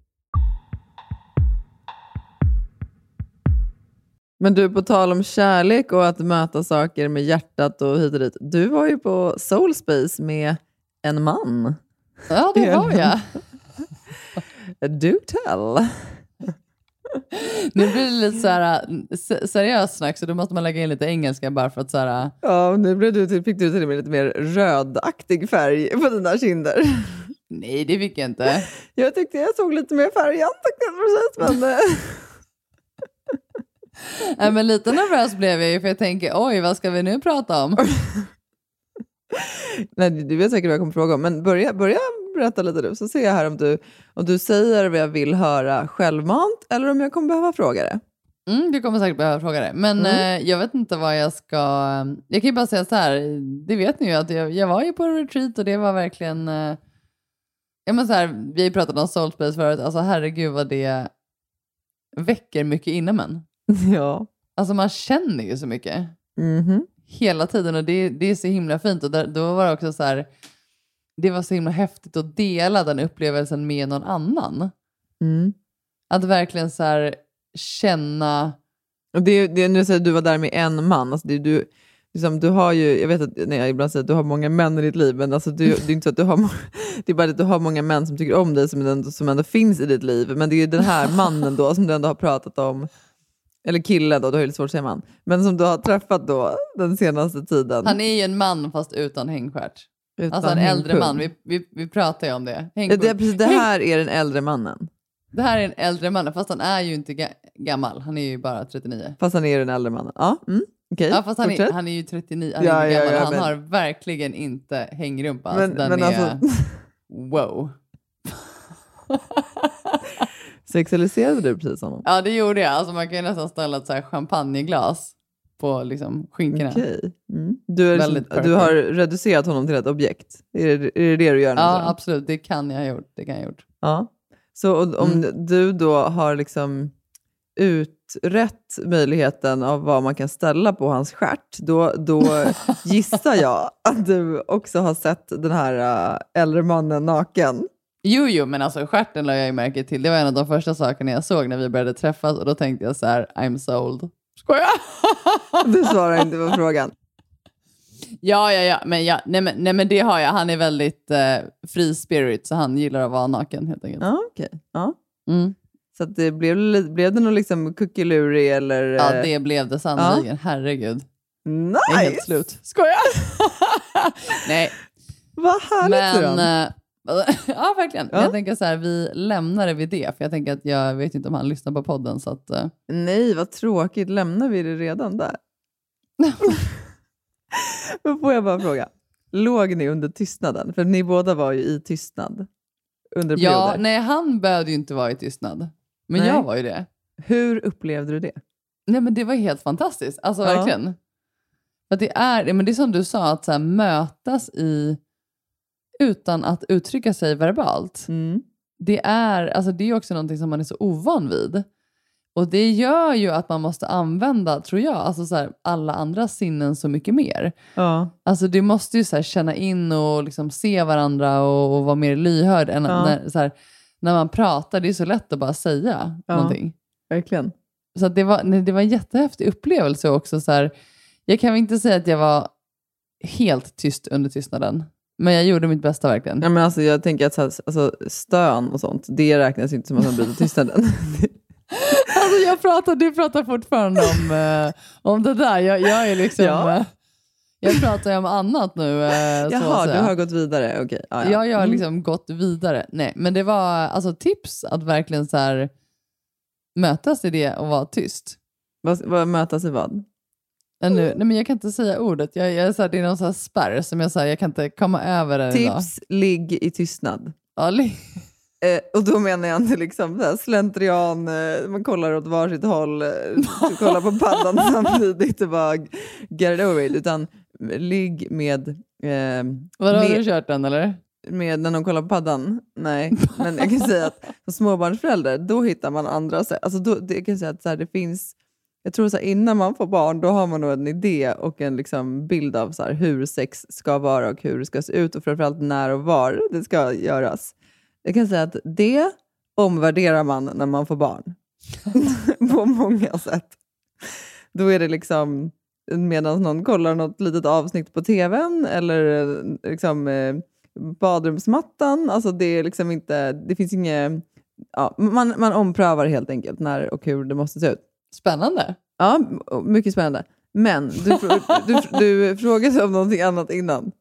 Men du, på tal om kärlek och att möta saker med hjärtat och hit och dit. Du var ju på Soulspace med en man. Ja, det var jag. Do tell. Nu blir det lite så här, se- seriöst snack, så då måste man lägga in lite engelska bara för att så här, Ja, nu blev du fick du till och med lite mer rödaktig färg på dina kinder. nej det fick jag inte. Jag tyckte jag såg lite mer färg i ansiktet precis, men... Nej, men lite nervös blev jag ju för jag tänker, oj vad ska vi nu prata om? Nej, du vet säkert vad jag kommer fråga om, men börja, börja berätta lite du, så ser jag här om du, om du säger vad jag vill höra självmant eller om jag kommer behöva fråga det. Mm, du kommer säkert behöva fråga det. Men Mm. eh, jag vet inte vad jag ska... Jag kan ju bara säga så här, det vet ni ju att jag, jag var ju på retreat och det var verkligen... Eh, ja, men så här, vi har ju pratat om soulspace förut, alltså herregud vad det väcker mycket inom en. Ja. Alltså man känner ju så mycket Mhm. hela tiden och det, det är så himla fint. Och där, då var det också så här, det var så himla häftigt att dela den upplevelsen med någon annan. Mm. Att verkligen så här känna... Och det, det, nu säger du du var där med en man. Alltså det, du, liksom, du har ju, jag vet att när jag ibland säger att du har många män i ditt liv, men alltså du, det är inte så att du har, må- det är bara att du har många män som tycker om dig som ändå, som ändå finns i ditt liv. Men det är ju den här mannen då som du ändå har pratat om, eller kille då, du har ju lite svårt att säga man, men som du har träffat då den senaste tiden. Han är ju en man fast utan hängstjärt. Utan Alltså en äldre hängpung. man, vi, vi, vi pratar ju om det. Ja, Hängpung. det, är precis, det här är den äldre mannen, Det här är en äldre man, fast han är ju inte ga- gammal. Han är ju bara 39. fast han är den äldre mannen. Ja, mm, okej. Ja, fast han är, han är ju 39, han är Ja, ja, gammal. ja, han men- har verkligen inte hängrumpa. Men- alltså, den men är... alltså- Wow. Sexualiserade du precis honom? Ja, det gjorde jag. Alltså, man kan ju nästan ställa ett så här champagneglas på liksom, skinkorna. Okej. Mm. Du, är liksom, du har reducerat honom till ett objekt? Är det är det, det du gör? Ja, absolut. Det kan jag ha gjort. Det kan jag gjort. Ja. Så och- om Mm. du då har liksom utrett möjligheten av vad man kan ställa på hans stjärt, då, då gissar jag att du också har sett den här äh, äldre mannen naken. Jo, jo, men alltså stjärten la jag ju märke till. Det var en av de första sakerna jag såg när vi började träffas och då tänkte jag så här, I'm sold. Skojar! Du svarar inte på frågan. Ja, ja, ja, men, ja nej, men, nej, men det har jag. Han är väldigt eh, free spirit, så han gillar att vara naken helt enkelt. Ja, okej. Ja. Mm. Så det blev, blev det någon liksom kuckelurig eller... Ja, eh, det blev det sannerligen. Herregud. Jag är helt Nice! slut. Skojar! nej, Vad härligt men... ja, verkligen. Ja. Jag tänker så här, vi lämnar det vid det, för jag tänker att jag vet inte om han lyssnar på podden, så att... eh, Nej, vad tråkigt. Lämnar vi det redan där? Men får jag bara fråga. Låg ni under tystnaden? För ni båda var ju i tystnad under ja, perioder. nej, han behövde ju inte vara i tystnad. Men Nej. jag var ju det. Hur upplevde du det? Nej, men det var helt fantastiskt. Alltså Ja. verkligen. Att det, är, men det är som du sa, att så här, mötas i utan att uttrycka sig verbalt. Mm. Det är, alltså, det är också någonting som man är så ovan vid. Och det gör ju att man måste använda, tror jag, alltså så här, alla andra sinnen så mycket mer. Ja. Alltså du måste ju så här, känna in och liksom se varandra och, och vara mer lyhörd. Än Ja. när, så här, när man pratar, det är så lätt att bara säga Ja. någonting. Verkligen. Så det, var, nej, det var en jättehäftig upplevelse också. Så jag kan väl inte säga att jag var helt tyst under tystnaden. Men jag gjorde mitt bästa verkligen. Ja, men alltså, jag tänker att så här, alltså, stön och sånt, det räknas inte som att man bryter tystnaden. Alltså jag pratar, du pratar fortfarande om, eh, om det där. Jag, jag är liksom... Ja. eh, jag pratar ju om annat nu. eh, Jaha, du har gått vidare. Okej. Ja, ja. Ja, jag har Mm. liksom gått vidare. Nej, men det var alltså tips att verkligen så här, mötas i det och vara tyst. Vad, vad mötas i vad? Men nu, nej, men jag kan inte säga ordet. Jag, jag, så här, det är någon så här spärr som jag, så här, jag kan inte komma över det idag. Tips, ligg i tystnad. Ja, li- Eh, och då menar jag inte liksom så här slentrian, eh, man kollar åt varsitt håll, eh, kollar på paddan samtidigt och bara get it over it, utan ligg med, eh, Vadå, har du kört den eller? med när de kollar på paddan. Nej, men jag kan säga att som småbarnsförälder, då hittar man andra sätt. Alltså då, det, jag kan säga att så här, det finns, jag tror så här, innan man får barn, då har man nog en idé och en liksom bild av så här, hur sex ska vara och hur det ska se ut och framförallt när och var det ska göras. Jag kan säga att det omvärderar man när man får barn. på många sätt. Då är det liksom medan någon kollar något litet avsnitt på tvn eller liksom, eh, badrumsmattan. Alltså det, är liksom inte, det finns inget... Ja, man, man omprövar helt enkelt när och hur det måste se ut. Spännande. Ja, mycket spännande. Men du, du, du frågade om någonting annat innan.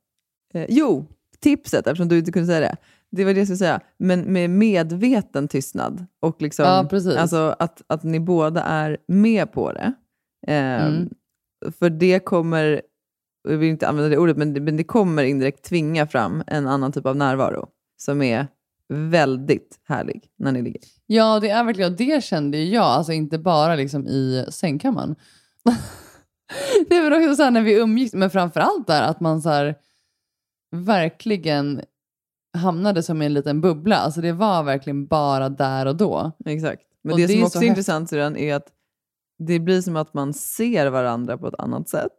Eh, jo, tipset, eftersom du inte kunde säga det. Det var det jag skulle säga. Men med medveten tystnad. Och liksom, Ja, precis. Alltså att, att ni båda är med på det. Eh, Mm. För det kommer, jag vill inte använda det ordet, men det, men det kommer indirekt tvinga fram en annan typ av närvaro. Som är väldigt härlig när ni ligger. Ja, det är verkligen, det kände jag, alltså inte bara liksom i sängkammaren. det var också så här när vi umgicks, men framförallt där att man så här, verkligen hamnade som i en liten bubbla. Alltså det var verkligen bara där och då. Exakt. Men Och det, det som är också så är intressant Syrran, är att det blir som att man ser varandra på ett annat sätt.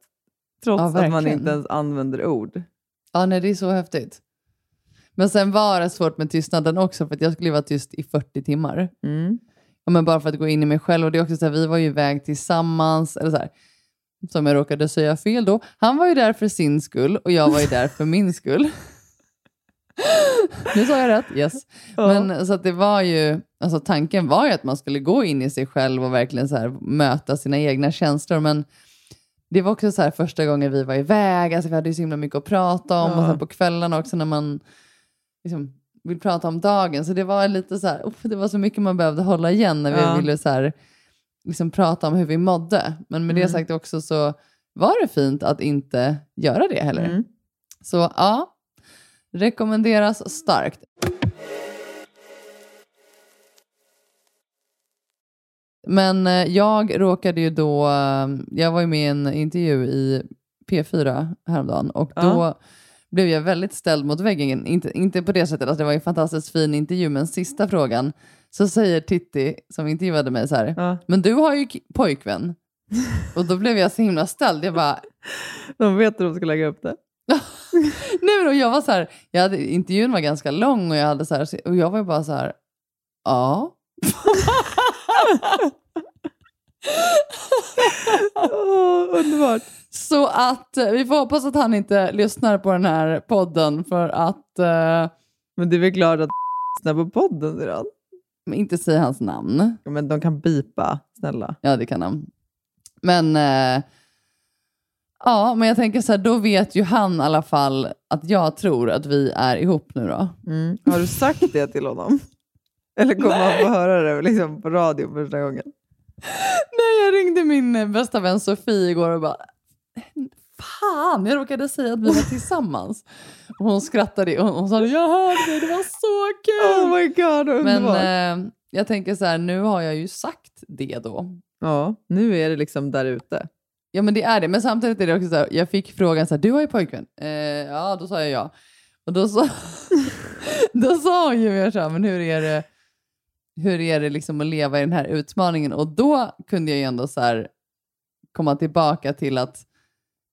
Trots Ja, att man inte ens använder ord. Ja, nej, det är så häftigt. Men sen var det svårt med tystnaden också, för att jag skulle vara tyst i 40 timmar. Mm. ja, men bara för att gå in i mig själv. Och det är också så här, vi var ju iväg tillsammans, eller så här, som jag råkade säga fel då. Han var ju där för sin skull och jag var ju där för min skull. nu sa jag rätt, yes. Ja. Men så det var ju, alltså tanken var ju att man skulle gå in i sig själv och verkligen så här möta sina egna känslor. Men det var också så här första gången vi var iväg, alltså vi hade ju så himla mycket att prata om Ja. och sen på kvällarna också när man liksom vill prata om dagen. Så det var lite så här, det var så mycket man behövde hålla igen när vi Ja. ville så här, liksom prata om hur vi mådde. Men med det Mm. sagt också så var det fint att inte göra det heller. Mm. Så ja, rekommenderas starkt. Men eh, jag råkade ju då, eh, jag var ju med i en intervju i P4 häromdagen och Ja. då blev jag väldigt ställd mot väggen. Inte, inte på det sättet, alltså det var en fantastiskt fin intervju, men sista frågan så säger Titti som intervjuade mig så här, Ja. men du har ju pojkvän. Och då blev jag så himla ställd. Jag bara, De vet hur de ska lägga upp det. Nej, men jag var så här, jag hade, intervjun var ganska lång och jag, hade så här, och jag var bara så här, ja. Åh, underbart. Så att eh, vi får hoppas att han inte lyssnar på den här podden för att eh, Men det är väl klart att lyssnar på podden sedan. inte säga hans namn. Ja, Men de kan bipa, snälla. Ja, det kan han. Men eh, ja, men jag tänker så här, då vet ju han i alla fall att jag tror att vi är ihop nu då. Mm. Har du sagt det till honom? Eller kommer han få höra det liksom, på radio första gången? Nej, jag ringde min eh, bästa vän Sofie igår och bara Fan, jag råkade säga att vi var tillsammans. Och hon skrattade och hon sa jag hörde det, det var så kul. Oh my god, Men eh, jag tänker så här, nu har jag ju sagt det då. Ja, nu är det liksom där ute. Ja men det är det, men samtidigt är det också så här, jag fick frågan så här, du har ju pojkvän. Eh, ja, då sa jag ja. Och då sa, då sa hon ju mer så här, men hur är det, hur är det liksom att leva i den här utmaningen? Och då kunde jag ju ändå så komma tillbaka till att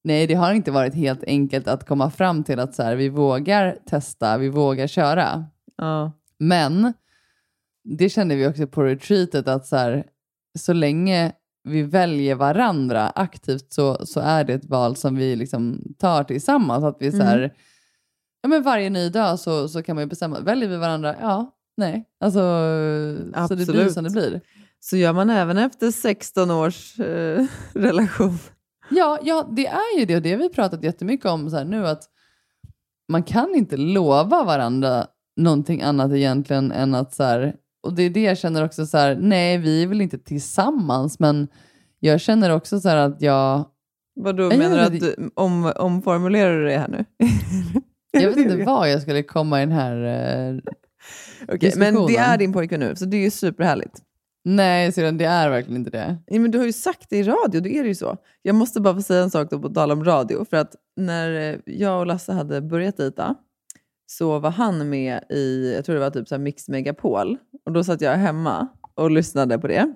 nej, det har inte varit helt enkelt att komma fram till att så här, vi vågar testa, vi vågar köra. Ja. Men det kände vi också på retreatet att så, här, så länge vi väljer varandra aktivt så, så är det ett val som vi liksom tar tillsammans. Att vi så här, Mm. ja, men varje ny dag så, så kan man ju bestämma, väljer vi varandra? Ja, nej. Alltså, så det blir Absolut. som det blir. Så gör man även efter 16 års eh, relation. Ja, ja, det är ju det och det har vi pratat jättemycket om så här, nu att man kan inte lova varandra någonting annat egentligen än att så här, och det är det jag känner också så här, nej vi är väl inte tillsammans men jag känner också så här att jag, Vadå, menar du att du om, omformulerar du det här nu? jag vet inte vad jag skulle komma i den här, eh, Okej, men det är din pojkvän nu, så det är ju superhärligt. Nej syrran det är verkligen inte det. Ja, men du har ju sagt det i radio, då är det ju så. Jag måste bara få säga en sak då på tal om radio. För att när eh, jag och Lasse hade börjat dejta så var han med i, jag tror det var typ så här Mix Megapol. Och då satt jag hemma och lyssnade på det.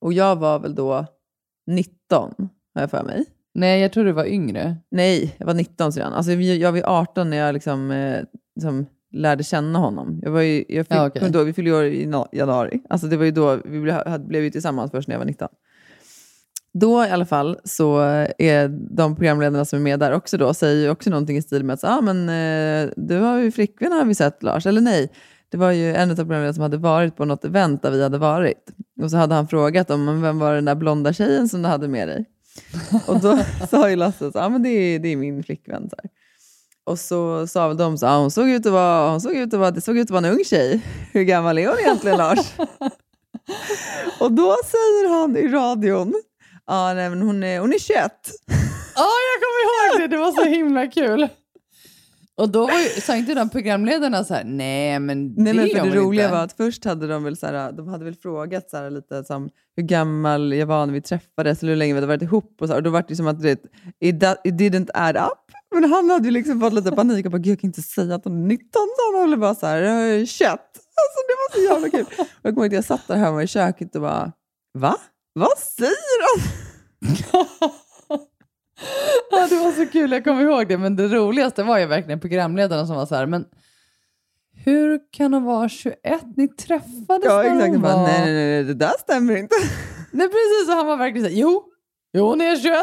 Och jag var väl då 19, har jag för mig. Nej jag tror du var yngre. Nej, jag var 19 sedan. Alltså, jag var 18 när jag liksom, eh, liksom lärde känna honom. Jag var ju, jag fick, Ja, inte ihåg, vi fyllde år i januari. Alltså, det var ju då, vi blev, hade, blev ju tillsammans först när jag var 19. Då i alla fall så är de programledarna som är med där också då, säger ju också någonting i stil med att ah, men, eh, du har ju flickvän har vi sett Lars. Eller nej, det var ju en av programledarna som hade varit på något event där vi hade varit. Och så hade han frågat om "Men vem var den där blonda tjejen som du hade med dig? Och då sa ju Lasse att ah, men det, är, det är min flickvän. Så här. Och så sa väl de så ah, hon såg ut att vara, hon såg ut att vara, det såg ut att vara en ung tjej. Hur gammal är hon egentligen Lars? och då säger han i radion, ah, nej, men hon, är, hon är 21. Ja, jag kommer ihåg det. Det var så himla kul. Och då var ju, sa inte de programledarna så här, nej men Nej, det men gör för det roliga inte. var att först hade de väl, så här, de hade väl frågat så här, lite som hur gammal jag var när vi träffades eller hur länge vi hade varit ihop. Och, så här, och då var det som att det, it, it didn't add up. Men han hade ju liksom fått lite panik och bara, "Gud, jag kan inte säga att hon är 19. Så han håller bara så här, "Jag är 21. Alltså det var så jävla kul. Och jag kommer ihåg att jag satt där hemma i köket och bara, va? Vad säger de? Ja, det var så kul, jag kommer ihåg det. Men det roligaste var ju verkligen programledarna som var så här, men hur kan hon vara 21? Ni träffades Ja, när exakt. hon var... nej, nej, nej, det där stämmer inte. Nej, precis. Och han var verkligen såhär, jo, jo hon är 21.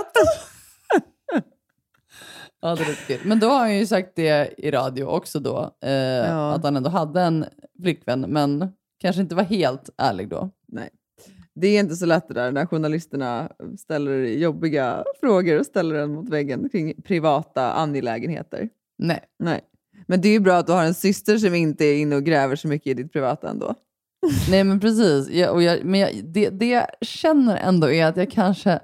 Ja, det är kul. Men då har han ju sagt det i radio också då, eh, Ja. att han ändå hade en flickvän, men kanske inte var helt ärlig då. Nej. Det är inte så lätt det där när journalisterna ställer jobbiga frågor och ställer en mot väggen kring privata angelägenheter. Nej. Nej. Men det är ju bra att du har en syster som inte är inne och gräver så mycket i ditt privata ändå. Nej, men precis. Jag, och jag, men jag, det, det jag känner ändå är att jag kanske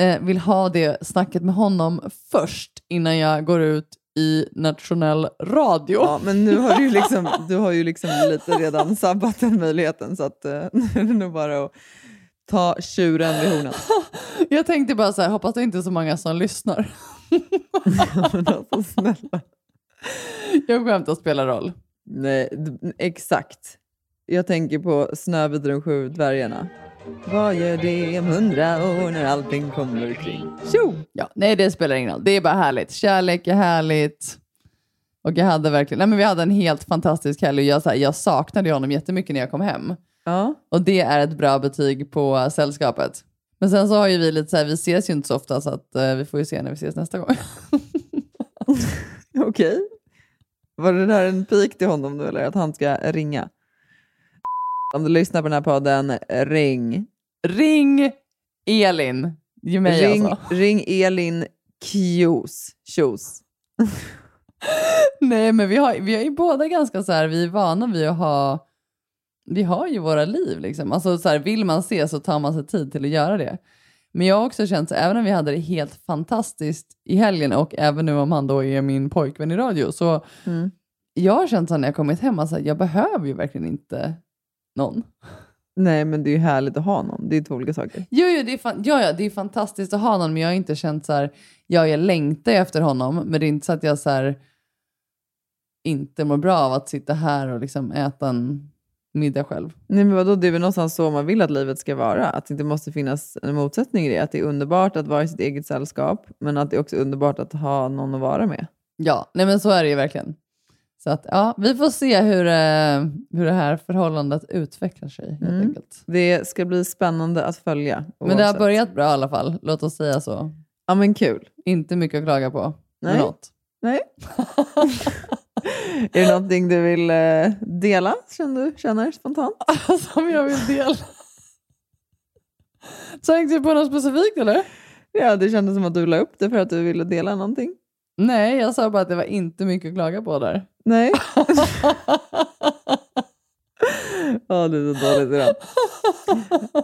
eh, vill ha det snacket med honom först innan jag går ut i nationell radio. Ja, men nu har du ju liksom, du har ju liksom lite redan sabbat den möjligheten så att eh, nu är det nog bara att ta tjuren vid hornen. Jag tänkte bara så här, hoppas det inte är så många som lyssnar. Men alltså, snälla. Jag skämtar spelar roll. Nej, exakt. Jag tänker på Snövit och de sju dvärgarna. Vad gör det om hundra år när allting kommer kring? Tjo! Ja, nej, det spelar ingen roll. Det är bara härligt. Kärlek är härligt. Och jag hade verkligen, nej men vi hade en helt fantastisk helg och jag, så här, jag saknade honom jättemycket när jag kom hem. Ja. Och det är ett bra betyg på sällskapet. Men sen så har ju vi lite så här, vi ses ju inte så ofta så att eh, vi får ju se när vi ses nästa gång. Okej. Var det där en pik till honom nu eller att han ska ringa? Om du lyssnar på den här podden, ring. Ring Elin. Ge mig ring, alltså. ring Elin Kios. Kios. Nej, men vi har, vi har ju båda ganska så här, vi är vana vid att ha, vi har ju våra liv liksom. Alltså så här, vill man se så tar man sig tid till att göra det. Men jag har också känt, så även om vi hade det helt fantastiskt i helgen och även nu om han då är min pojkvän i radio, så Mm. jag har känt så när jag kommit hem, alltså, jag behöver ju verkligen inte någon. Nej, men det är ju härligt att ha någon. Det är två olika saker. Jo, jo det, är fan, ja, ja, det är fantastiskt att ha någon, men jag har inte känt så här, ja, jag längtar efter honom, men det är inte så att jag så här, inte mår bra av att sitta här och liksom äta en middag själv. Nej, men vadå? Det är väl någonstans så man vill att livet ska vara. Att det inte måste finnas en motsättning i det. Att det är underbart att vara i sitt eget sällskap, men att det är också underbart att ha någon att vara med. Ja, nej men så är det ju verkligen. Så att, ja, vi får se hur, eh, hur det här förhållandet utvecklar sig helt Mm. enkelt. Det ska bli spännande att följa. Men det har oavsett. börjat bra i alla fall, låt oss säga så. Ja, men kul. Inte mycket att klaga på. Nej. Något. Nej. är det någonting du vill eh, dela, känner du känner spontant? Som jag vill dela. Tänkte du på något specifikt eller? Ja, det kändes som att du la upp det för att du ville dela någonting. Nej, jag sa bara att det var inte mycket att klaga på där. Nej. Ja, det är så dåligt idag.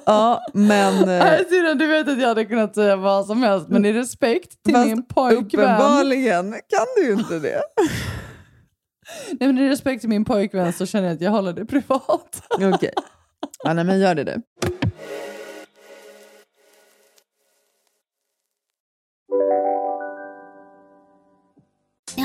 Ja, men... eh, Nej, syrran, du vet att jag hade kunnat säga vad som helst, men i respekt till min pojkvän. Uppenbarligen kan du ju inte det. Nej, men i respekt till min pojkvän så känner jag att jag håller det privat. Okej. Ja, nej, men gör det du.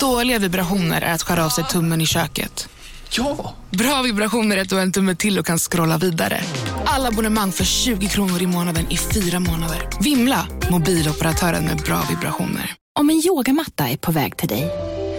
Dåliga vibrationer är att skära av sig tummen i köket. Ja! Bra vibrationer är att du har en tumme till och kan scrolla vidare. Alla abonnemang för 20 kronor i månaden i fyra månader. Vimla! Mobiloperatören med bra vibrationer. Om en yogamatta är på väg till dig,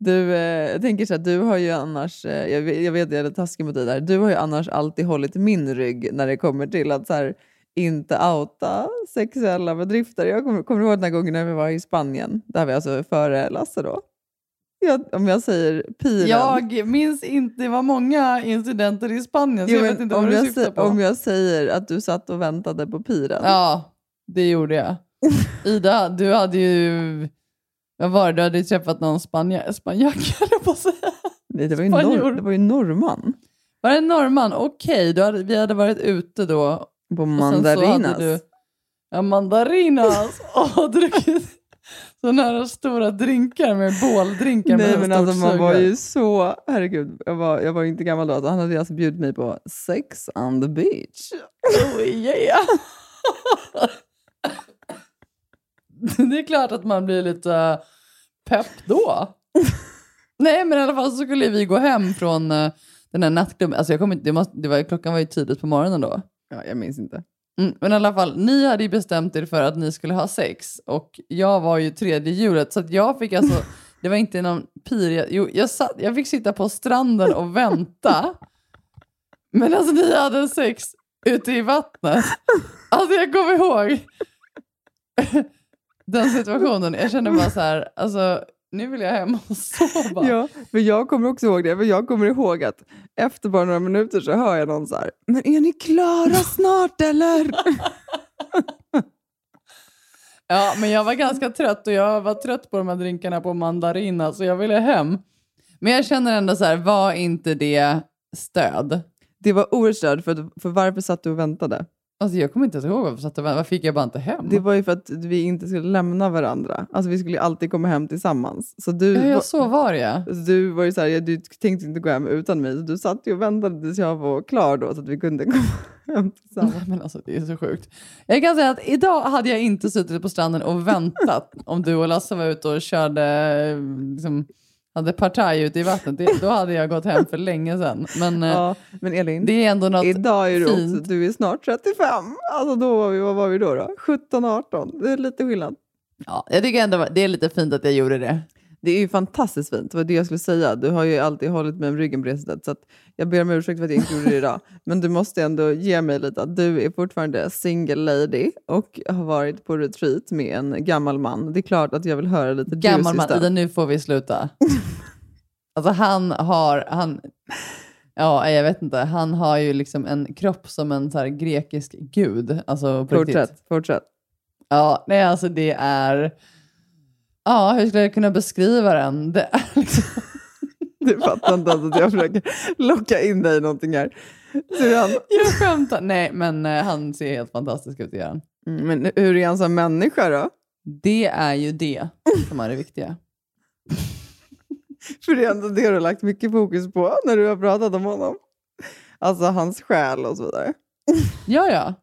Du, eh, jag tänker så här, du har ju annars, eh, jag, vet, jag vet jag är taskig mot dig där, du har ju annars alltid hållit min rygg när det kommer till att så här, inte outa sexuella bedrifter. Jag kommer, kommer ihåg den här gången när vi var i Spanien? Här var alltså före Lasse då. Jag, om jag säger piren. Jag minns inte, det var många incidenter i Spanien så Jo, jag men vet inte om, vad du jag syftar sä- på. om jag säger att du satt och väntade på piren. Ja, det gjorde jag. Ida, du hade ju... Vad var det? Du hade ju träffat någon spanja, spanjack, på att säga. Nej, det var ju, Spanjor. nor- det var ju norrman. Var det norrman? Okej, då hade, vi hade varit ute då. På mandarinas. Du, ja, mandarinas. Och druckit sådana här stora drinkar med båldrinkar. Nej med men alltså man var ju så, herregud, jag var, jag var inte gammal då. Alltså, han hade alltså bjudit mig på sex on the beach. Oh, yeah. det är klart att man blir lite eh, pepp då. Nej, men i alla fall så skulle vi gå hem från eh, den här nattklubben. Alltså jag kom inte, det måste, det var, klockan var ju tidigt på morgonen då. Ja, jag minns inte. Mm, men i alla fall, ni hade ju bestämt er för att ni skulle ha sex och jag var ju tredje hjulet så att jag fick alltså, det var inte någon pir, jo, jag, satt, jag fick sitta på stranden och vänta. Men alltså ni hade sex ute i vattnet. Alltså jag kommer ihåg den situationen. Jag kände bara så här, alltså nu vill jag hem och sova. Ja, men jag kommer också ihåg det. För jag kommer ihåg att efter bara några minuter så hör jag någon så här, men är ni klara snart eller? Ja, men jag var ganska trött och jag var trött på de här drinkarna på mandarina så jag ville hem. Men jag känner ändå så här, var inte det stöd? Det var oerhört stöd, för, för varför satt du och väntade? Alltså jag kommer inte ens ihåg varför, satt och väntade. varför fick jag bara inte hem? Det var ju för att vi inte skulle lämna varandra. Alltså vi skulle ju alltid komma hem tillsammans. Så du, Ja, var- så var det ja. så du var ju så här, du tänkte inte gå hem utan mig. Så du satt ju och väntade tills jag var klar då så att vi kunde komma hem tillsammans. Men alltså det är så sjukt. Jag kan säga att idag hade jag inte suttit på stranden och väntat om du och Lasse var ute och körde, eh, liksom, hade partaj ute i vattnet. Det, då hade jag gått hem för länge sedan. Men, eh, Ja, men Elin, det är ändå något idag är fint. också, du är snart 35. Alltså då var vi, vad var vi då? då? 17, 18. Det är lite skillnad. Ja, jag tycker ändå det är lite fint att jag gjorde det. Det är ju fantastiskt fint, det var det jag skulle säga. Du har ju alltid hållit mig om ryggen på det sättet. Så jag ber om ursäkt för att jag inte gjorde det idag. Men du måste ändå ge mig lite att du är fortfarande single lady och har varit på retreat med en gammal man. Det är klart att jag vill höra lite Gammal juicy man. Ida, nu får vi sluta. alltså han har, han, ja jag vet inte, han har ju liksom en kropp som en så här grekisk gud. Alltså på riktigt. Fortsätt, fortsätt. Ja, nej alltså det är, ja hur skulle jag kunna beskriva den? Det är liksom, Du fattar inte ens att jag försöker locka in dig i någonting här. Han, jag skämtar. Nej men eh, han ser helt fantastisk ut, han. Mm, men hur är han som människa då? Det är ju det som är det viktiga. För det är ändå det du har lagt mycket fokus på när du har pratat om honom. Alltså hans själ och så vidare. Ja, ja.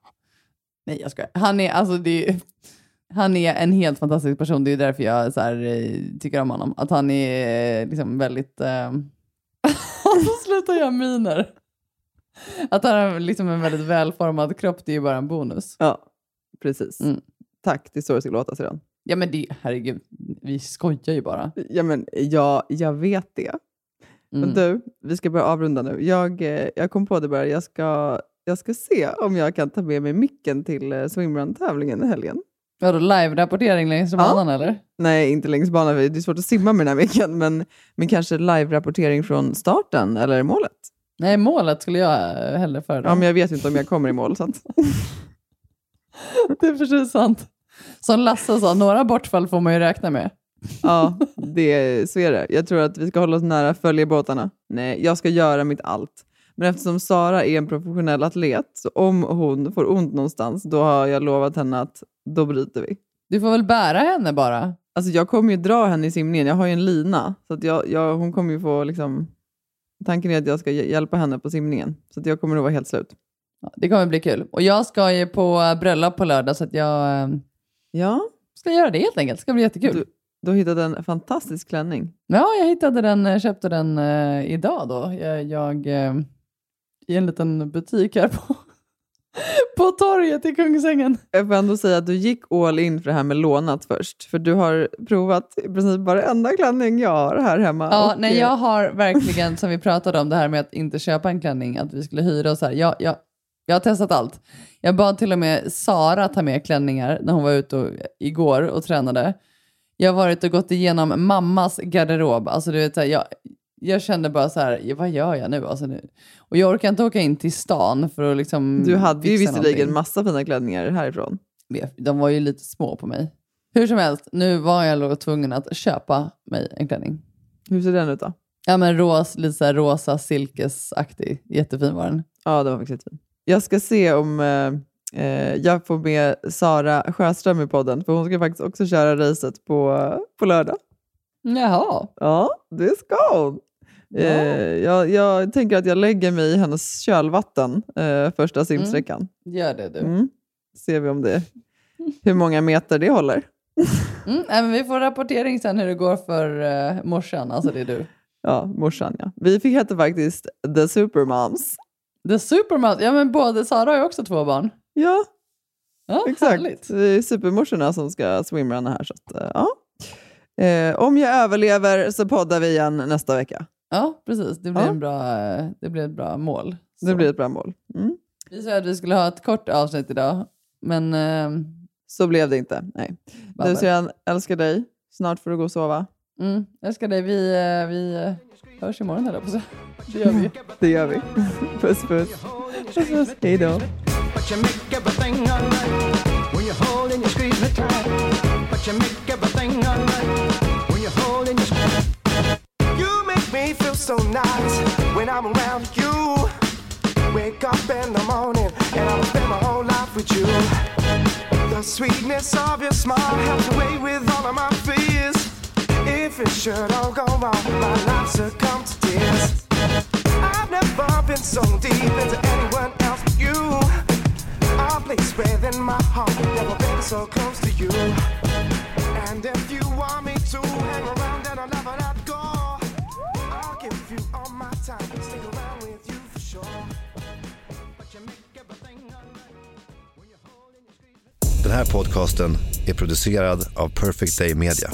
Nej, jag skojar. Han är, alltså, det är, han är en helt fantastisk person. Det är därför jag så här, eh, tycker om honom. Att han är eh, liksom väldigt... Eh... Sluta göra miner. Att han har liksom en väldigt välformad kropp, det är ju bara en bonus. Ja, precis. Mm. Tack, det är så det ska låta sedan. Ja, men det, herregud, vi skojar ju bara. Ja, men ja, jag vet det. Men Mm. du, vi ska börja avrunda nu. Jag, eh, jag kom på det bara, jag ska, jag ska se om jag kan ta med mig micken till eh, swimrun-tävlingen i helgen. Vadå, live-rapportering längs Ja. banan eller? Nej, inte längs banan, det är svårt att simma med den här micken, men, men kanske live-rapportering från starten eller målet. Nej, målet skulle jag eh, hellre föredra. Ja, men jag vet inte om jag kommer i mål. Så att... Det är precis sant. Som Lasse sa, några bortfall får man ju räkna med. Ja, det, så är det. Jag tror att vi ska hålla oss nära följebåtarna. Nej, jag ska göra mitt allt. Men eftersom Sara är en professionell atlet, så om hon får ont någonstans, då har jag lovat henne att då bryter vi. Du får väl bära henne bara. Alltså jag kommer ju dra henne i simningen. Jag har ju en lina. Så att jag, jag, hon kommer ju få liksom... Tanken är att jag ska hj- hjälpa henne på simningen. Så att jag kommer nog vara helt slut. Ja, Det kommer bli kul. Och jag ska ju på bröllop på lördag så att jag eh, Ja, ska göra det helt enkelt. Det ska bli jättekul. du, du hittat en fantastisk klänning. Ja, jag hittade den, eh, köpte den eh, idag då. Jag, jag eh, i en liten butik här på, på torget i Kungsängen. Jag får ändå säga att du gick all in för det här med lånat först. För du har provat i princip varenda klänning jag har här hemma. Ja, Och, nej, eh, jag har verkligen, som vi pratade om, det här med att inte köpa en klänning, att vi skulle hyra och så här. Jag, jag, jag har testat allt. Jag bad till och med Sara ta med klänningar när hon var ute och, igår och tränade. Jag har varit och gått igenom mammas garderob. Alltså, du vet, jag, jag kände bara så här, vad gör jag nu? Alltså, nu? Och jag orkar inte åka in till stan för att liksom Du hade ju visserligen massa fina klänningar härifrån. De var ju lite små på mig. Hur som helst, nu var jag tvungen att köpa mig en klänning. Hur ser den ut då? Ja men ros, lite så här rosa silkesaktig. Jättefin var den. Ja, den var faktiskt jättefin. Jag ska se om eh, eh, jag får med Sara Sjöström i podden, för hon ska faktiskt också köra racet på, på lördag. Jaha. Ja, det ska hon. Eh, jag, jag tänker att jag lägger mig i hennes kölvatten eh, första simsträckan. Gör det du. Mm. Ser vi om det, hur många meter det håller. Mm, men vi får rapportering sen hur det går för uh, morsan, alltså det är du. Ja, morsan ja. Vi fick heta faktiskt The Supermoms. The Supermoms, ja men både Sara har ju också två barn. Ja, ja exakt. Härligt. Det är supermorsorna som ska swimrunna här. Så att, eh, ja. eh, om jag överlever så poddar vi igen nästa vecka. Ja, precis. Det blir, Ja. En bra, eh, det blir ett bra mål. Det blir ett bra mål. Mm. Vi sa att vi skulle ha ett kort avsnitt idag, men... Eh, Så blev det inte. Nej. Babben. Du Syrran, älskar dig. Snart får du gå och sova. Mm, jag älskar dig. Vi, eh, vi hörs imorgon, höll jag på att säga. Det gör vi. Det gör vi. Puss puss. puss, puss. Hej då. But you make everything alright when you hold and you squeeze me tight. But you make everything alright when you hold and you squeeze. You make me feel so nice when I'm around you. Wake up in the morning and I'll spend my whole life with you. The sweetness of your smile helps away with all of my fears. If it should all go wrong, my life succumb to this. I've never been so deep into anyone else but you. A place within my heart, never been so close to you. And if you want me to hang around and I'll never let go, I'll give you all my time, stick around with you for sure. Den här podcasten är producerad av Perfect Day Media.